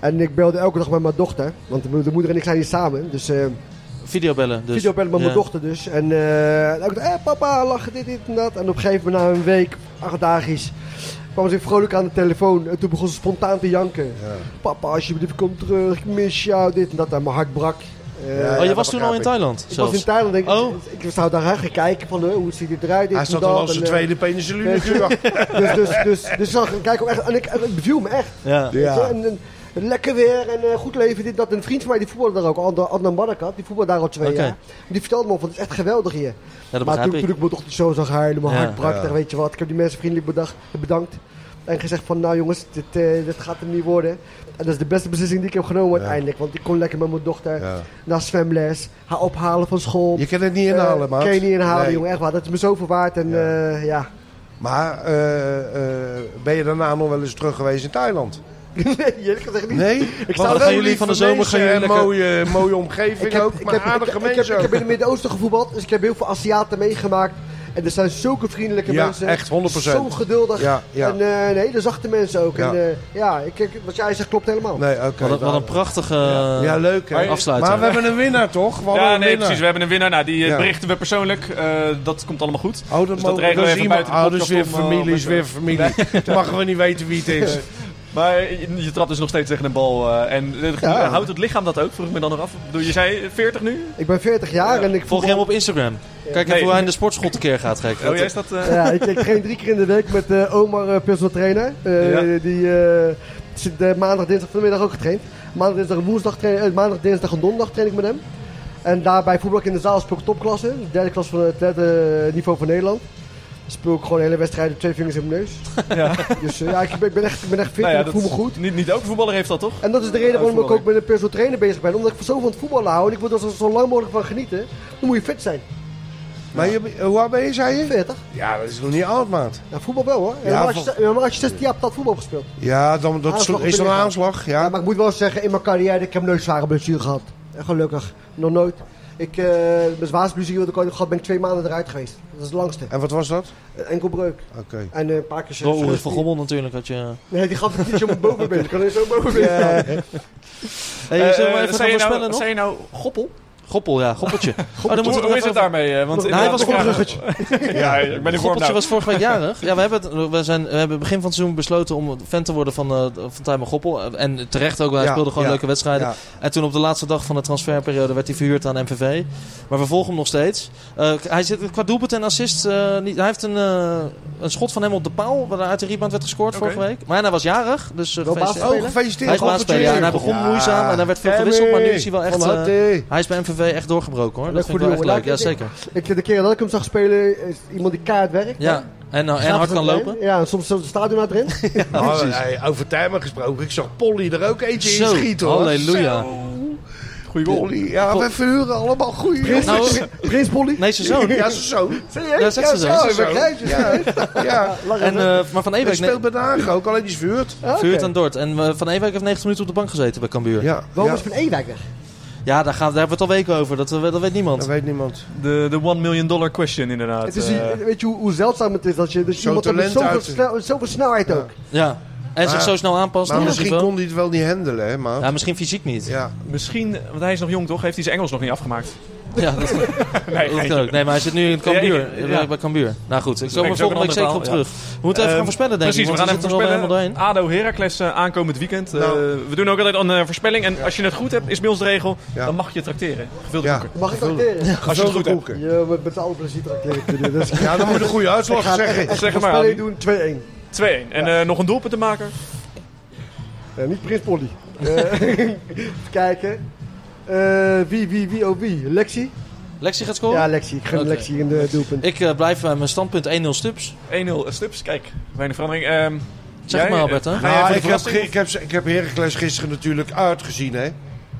En ik belde elke dag met mijn dochter, want de, de moeder en ik zijn hier samen. Dus eh videobellen dus. video bellen met Ja. mijn dochter dus. En eh elke dag, eh, papa, lachen, dit, dit en dat. En op een gegeven moment, na een week, acht dagjes, kwam ze vrolijk aan de telefoon. En toen begon ze spontaan te janken. Papa, alsjeblieft, kom terug, ik mis jou, dit en dat. En mijn hart brak. Eh, Ja, Oh, je was toen al in ik. Thailand ik zelfs? was in Thailand, denk ik. Oh. Ik zou daar gaan kijken van, hoe ziet dit eruit, dit Hij en zat dat. al zijn eh, tweede penicilline kuur. dus, dus, dus, dus zag ik kijk ook echt, en ik, en lekker weer en eh, goed leven, dit, dat. En een vriend van mij die voetbalde daar ook, Adnan- Barakat, die voetbalde daar al twee jaar. Die vertelde me van, het is echt geweldig hier. Ja, dat maar toen, ik. toen ik mijn dochter zo zag huilen, mijn Ja. hart brak, Ja. weet je wat, ik heb die mensen vriendelijk bedacht, bedankt. En gezegd van, nou jongens, dit, eh, dit gaat hem niet worden. En dat is de beste beslissing die ik heb genomen Ja. uiteindelijk. Want ik kon lekker met mijn dochter Ja. naar zwemles, haar ophalen van school. Je kan het niet inhalen, Eh, man. Kan je niet inhalen, Nee. jongen, echt waar. Dat is me zoveel waard. En Ja. ja, ja. Maar eh, eh, ben je daarna nog wel eens terug geweest in Thailand? nee, eerlijk gezegd niet. Nee? Ik zou wel jullie van de mensen zomer gaan jullie lekker... mooie, mooie omgeving Ik heb, ook, ik, maar heb, ik, aardige ik, heb, mensen ik heb in het Midden-Oosten gevoetbald, dus ik heb heel veel Aziaten meegemaakt. En er zijn zulke vriendelijke Ja, mensen. echt 100%. Zo geduldig. Ja, ja. En eh, nee, de zachte mensen ook. Ja. En eh, ja, ik, ik- wat jij zegt klopt helemaal. Nee, oké. Wat, een- wat een prachtige eh, Ja, leuk hè. Maar- afsluiter. Maar we hebben een winnaar toch? We Ja, nee, winnaar. precies. We hebben een winnaar. Nou, die eh, Ja. berichten we persoonlijk. Eh, dat komt allemaal goed. Oh, dat, Dus dat we even iemand- buiten de Oh, dat is weer eh, familie, is weer familie. Dan mogen we niet weten wie het is. Maar je, je trapt dus nog steeds tegen een bal. eh, en eh, Ja. houdt het lichaam dat ook? Vroeg ik me dan nog af. Je zei 40 nu? Ik ben 40 jaar en ik Volg je hem op Instagram? Kijk even Nee. hoe hij in de sportschool tekeer gaat, gek. Oh, jij is dat... eh, Ja, ik, ik train drie keer in de week met eh, Omar, eh, personal trainer. Eh, Ja. Die eh, zit eh, maandag, dinsdag vanmiddag ook getraind. Maandag, dinsdag en woensdag train, maandag, dinsdag en donderdag train ik met hem. En daarbij voetbal ik in de zaal speel ik topklasse. De derde klas van het derde niveau van Nederland. Speel ik gewoon de hele wedstrijd met twee vingers in mijn neus. Ja. Dus eh, ja, ik ben, ik ben echt, ik ben echt fit nou ja, en ik voel me goed. Niet, niet elke voetballer heeft dat, toch? En dat is de reden waarom ik ook met een personal trainer bezig ben. Omdat ik zo van het voetballen hou en ik wil er zo, lang mogelijk van genieten. Dan moet je fit zijn. Maar je, hoe oud ben je, zei je? 40. Ja, dat is nog niet oud, maat. Ja, voetbal wel hoor. Ja, maar, als je, ja, maar als je 16 jaar hebt, voetbal gespeeld. Ja, dan, dat is dan een aanslag. Ja. Ja. maar ik moet wel zeggen, in mijn carrière, ik heb nooit zware blessure gehad. En gelukkig, nog nooit. Ik, eh mijn zwaarste blessure wat ik ooit heb gehad, ben ik twee maanden eruit geweest. Dat is het langste. En wat was dat? Een Enkelbreuk. Oké. En eh, een paar keer... Door Ulrich van Gommel natuurlijk had je... Nee, die gaf het niet zo mijn bovenbeen. Ik kan er zo bovenbeen Ja. Hey, Eh, zullen we eh, even gaan je nou, voorspellen nog? Zei je nou goppel? Goppel, ja, goppeltje. Oh, dan Hoe, is het daarmee? eh, Want Nou, hij was een vragen- Ja, ik ben in vorm Goppeltje nou. was vorige week jarig. Ja, we hebben, het, we, zijn, we hebben begin van het seizoen besloten om fan te worden van, eh van Tijmen Goppel. En terecht ook, hij Ja, speelde gewoon ja, leuke wedstrijden. Ja. En toen op de laatste dag van de transferperiode werd hij verhuurd aan MVV. Maar we volgen hem nog steeds. Eh, hij zit qua doelpunt en assist. eh, niet, hij heeft een, een schot van hem op de paal. Waar uit de rebound werd gescoord vorige week. Maar hij was jarig. Dus uh, gefeliciteerd. Oh, gefeliciteerd. Hij is baasspeler, ja. En hij begon moeizaam en hij werd veel gewisseld. Maar nu is hij wel echt... Hij is bij MVV echt doorgebroken hoor. Leuk Dat vind ik wel echt leuk. Ja, zeker. Ik, de keer dat ik hem zag spelen, is iemand die kaart werkt. Ja, en, nou, en Gaat hard kan het lopen. Ja, soms zelfs de stadion uit erin. Oh, nee, over Tijmen gesproken. Ik zag Polly er ook eentje in schieten hoor. halleluja. Goeie goal. Polly. Ja, we verhuren allemaal goede Prins, jongens. Prins Polly. Nee, zijn zoon. Ja, zo. Serieus? Ja, zegt ze zo. Ja, Zo. ik begrijp je. Ja, ja. Lach En, even. eh, maar Van Hij Ewijk... speelt bij de ook, alleen die is verhuurd. Ah, oké. Vuurt aan Dort. En eh, Van Ewijk heeft 90 minuten op de bank gezeten bij Cambuur. Ja, Ja, Waarom ja. is Van Ewijk weg? Daar, gaan, daar hebben we het al weken over. Dat, dat weet niemand. dat weet niemand. De, de one million dollar question inderdaad. Het is, eh. weet je hoe, hoe zeldzaam het is dat je, Zo'n iemand hebt met zoveel, uit- snel, zoveel snelheid ook. Ja. En zich zo snel aanpast Maar misschien niveau. kon hij het wel niet handelen, hè, maar. Ja, misschien fysiek niet. Ja. Misschien, want hij is nog jong toch? Heeft hij zijn Engels nog niet afgemaakt? Ja, dat, Nee, dat kan ook. Nee, maar hij zit nu in Cambuur. Ja, ja. Bij Cambuur. Nou goed, ik kom er is volgende week zeker op terug. We moeten even gaan voorspellen, denk Precies, ik. we gaan even voorspellen. helemaal doorheen. ADO Heracles eh, aankomend weekend. Eh, Nou. we doen ook altijd een eh, voorspelling. En als je het goed hebt, is bij ons de regel, Ja. dan mag je tracteren. Gevulde Ja. koeken. Mag ik acteren? Als je het goed hebt. Ja, met, met alle plezier. Dus Ja, dan moet je een goede uitslag zeggen. Zeg maar, voorspelling doen, 2-1. 2-1. En eh, nog een doelpunt te maken? Ja, niet Prins Polly. Eh, even kijken. Eh, wie, wie, wie, oh wie? Lexi? Lexi gaat scoren? Ja, Lexi. Ik gun Oké. Lexi in de doelpunt. Ik eh, blijf bij mijn standpunt 1-0 stups. 1-0 stups. Kijk, weinig verandering. Ehm, Zeg jij, maar Albert, hè? eh, Nou, ik, heb, ik, heb, ik heb Heracles gisteren natuurlijk uitgezien, hè.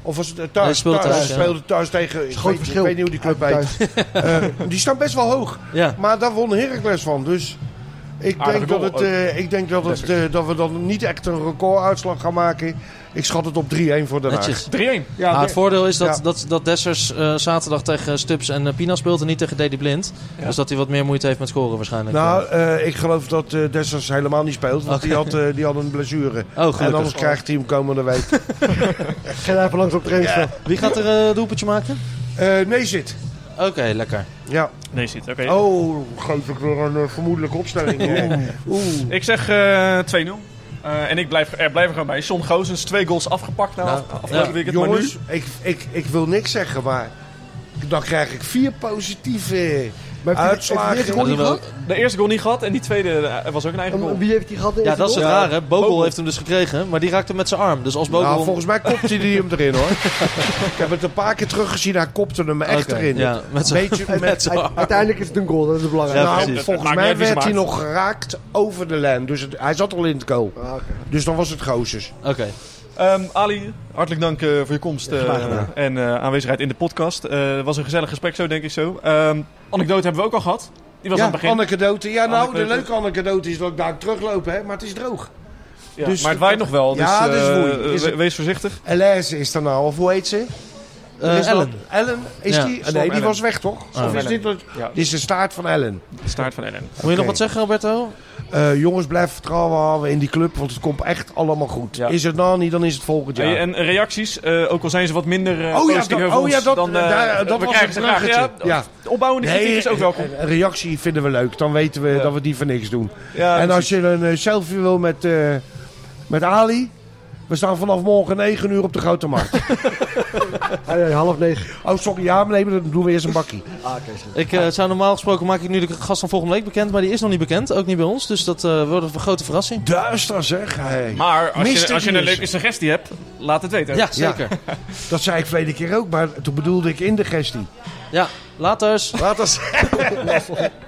Of was het eh, Nee, thuis? thuis. thuis, ja. speelden thuis tegen... Ik weet, ik weet niet hoe die club Uit- heet. Eh, die staan best wel hoog. Ja. Maar daar won Heracles van. Dus ik Aardige denk, dat, het, eh, ik denk dat, het, eh, dat we dan niet echt een recorduitslag gaan maken. Ik schat het op 3-1 voor Den Haag. Netjes. 3-1. Ja, Ah, het voordeel is dat, Ja. dat, dat Dessers eh, zaterdag tegen Stubbs en eh, Pina speelt en niet tegen Dedy Blind. Ja. Dus dat hij wat meer moeite heeft met scoren waarschijnlijk. Nou, eh, ik geloof dat eh Dessers helemaal niet speelt. Want die, had, eh, die had een blessure. oh, En anders krijgt hij hem komende week. Ga even langs op het trainingsveld. Wie gaat er eh doelpuntje maken? Eh nee zit. Oké, lekker. Ja. Nee, zit. Oké. Oh, geef ik weer een eh, vermoedelijke opstelling. eh. Oeh. Ik zeg eh 2-0. Eh, en ik blijf, er blijf er gewoon bij. John Gozens, twee goals afgepakt na Nou, af, afgelopen ja. weekend. Maar Jongens, ik, ik, ik wil niks zeggen, maar dan krijg ik vier positieve Maar heeft hij- heeft hij uitslagen. de eerste goal niet gehad? nu, de eerste goal niet gehad en die tweede eh, was ook een eigen goal. Wie heeft die gehad? Ja, dat is het goal? raar hè. Bogle Bogle. heeft hem dus gekregen, maar die raakte met zijn arm. Dus als Bogle... Nou, volgens mij kopte hij hem erin hoor. ik heb het een paar keer teruggezien, hij kopte hem echt Oké, erin. Ja, met zijn Beetje met, met zijn Uite- Uiteindelijk is het een goal, dat is het belangrijkste. Ja, nou, volgens mij werd hij nog geraakt over de lijn. Dus het- hij zat al in het goal. Ah. Dus dan was het Gozes. Oké. Ehm, Ali, hartelijk dank eh, voor je komst eh, en eh, aanwezigheid in de podcast. Eh, Het was een gezellig gesprek zo, denk ik zo. Ehm, anekdote hebben we ook al gehad. Die was ja, aan het begin. anekdote. Ja, nou, Anekdote. de leuke anekdote is dat ik daar terugloop, hè, maar het is droog. Ja, dus- maar het waait nog wel, dus Ja, dus. Is we- wees voorzichtig. Elize is er nou, of hoe heet ze? Eh, Is dat- Ellen. Ellen? Is Ja, die? Storm nee, die Ellen. was weg, toch? Oh. Of is dit, dit is de staart van Ellen. De staart van Ellen. Moet je nog wat zeggen, Roberto? Eh, jongens, blijf vertrouwen houden in die club, want het komt echt allemaal goed. Ja. Is het nou niet, dan is het volgend jaar. Hey, en reacties, eh, ook al zijn ze wat minder uh, Oh ja, positief dat- over oh ja, dat- dan daar- dat we was krijgen het ze graag. Ja. Ja. Opbouwende kritiek Nee, is ook welkom. een reactie vinden we leuk. Dan weten we Ja. dat we die voor niks doen. Ja, en als je een selfie wil met, eh, met Ali... We staan vanaf morgen 9 uur op de Grote Markt. Ah, ja, half negen. oh, sorry. Ja, maar nee, maar dan doen we eerst een bakkie. Ah, oké. sorry. Ik eh, zou normaal gesproken maak ik nu de gast van volgende week bekend, maar die is nog niet bekend. Ook niet bij ons. Dus dat eh, wordt een grote verrassing. Duister zeg. Hey. Maar als je, als je een leuke suggestie hebt, laat het weten. Ja, zeker. Dat zei ik verleden keer ook, maar toen bedoelde ik in de gestie. Ja, laters. Laat dat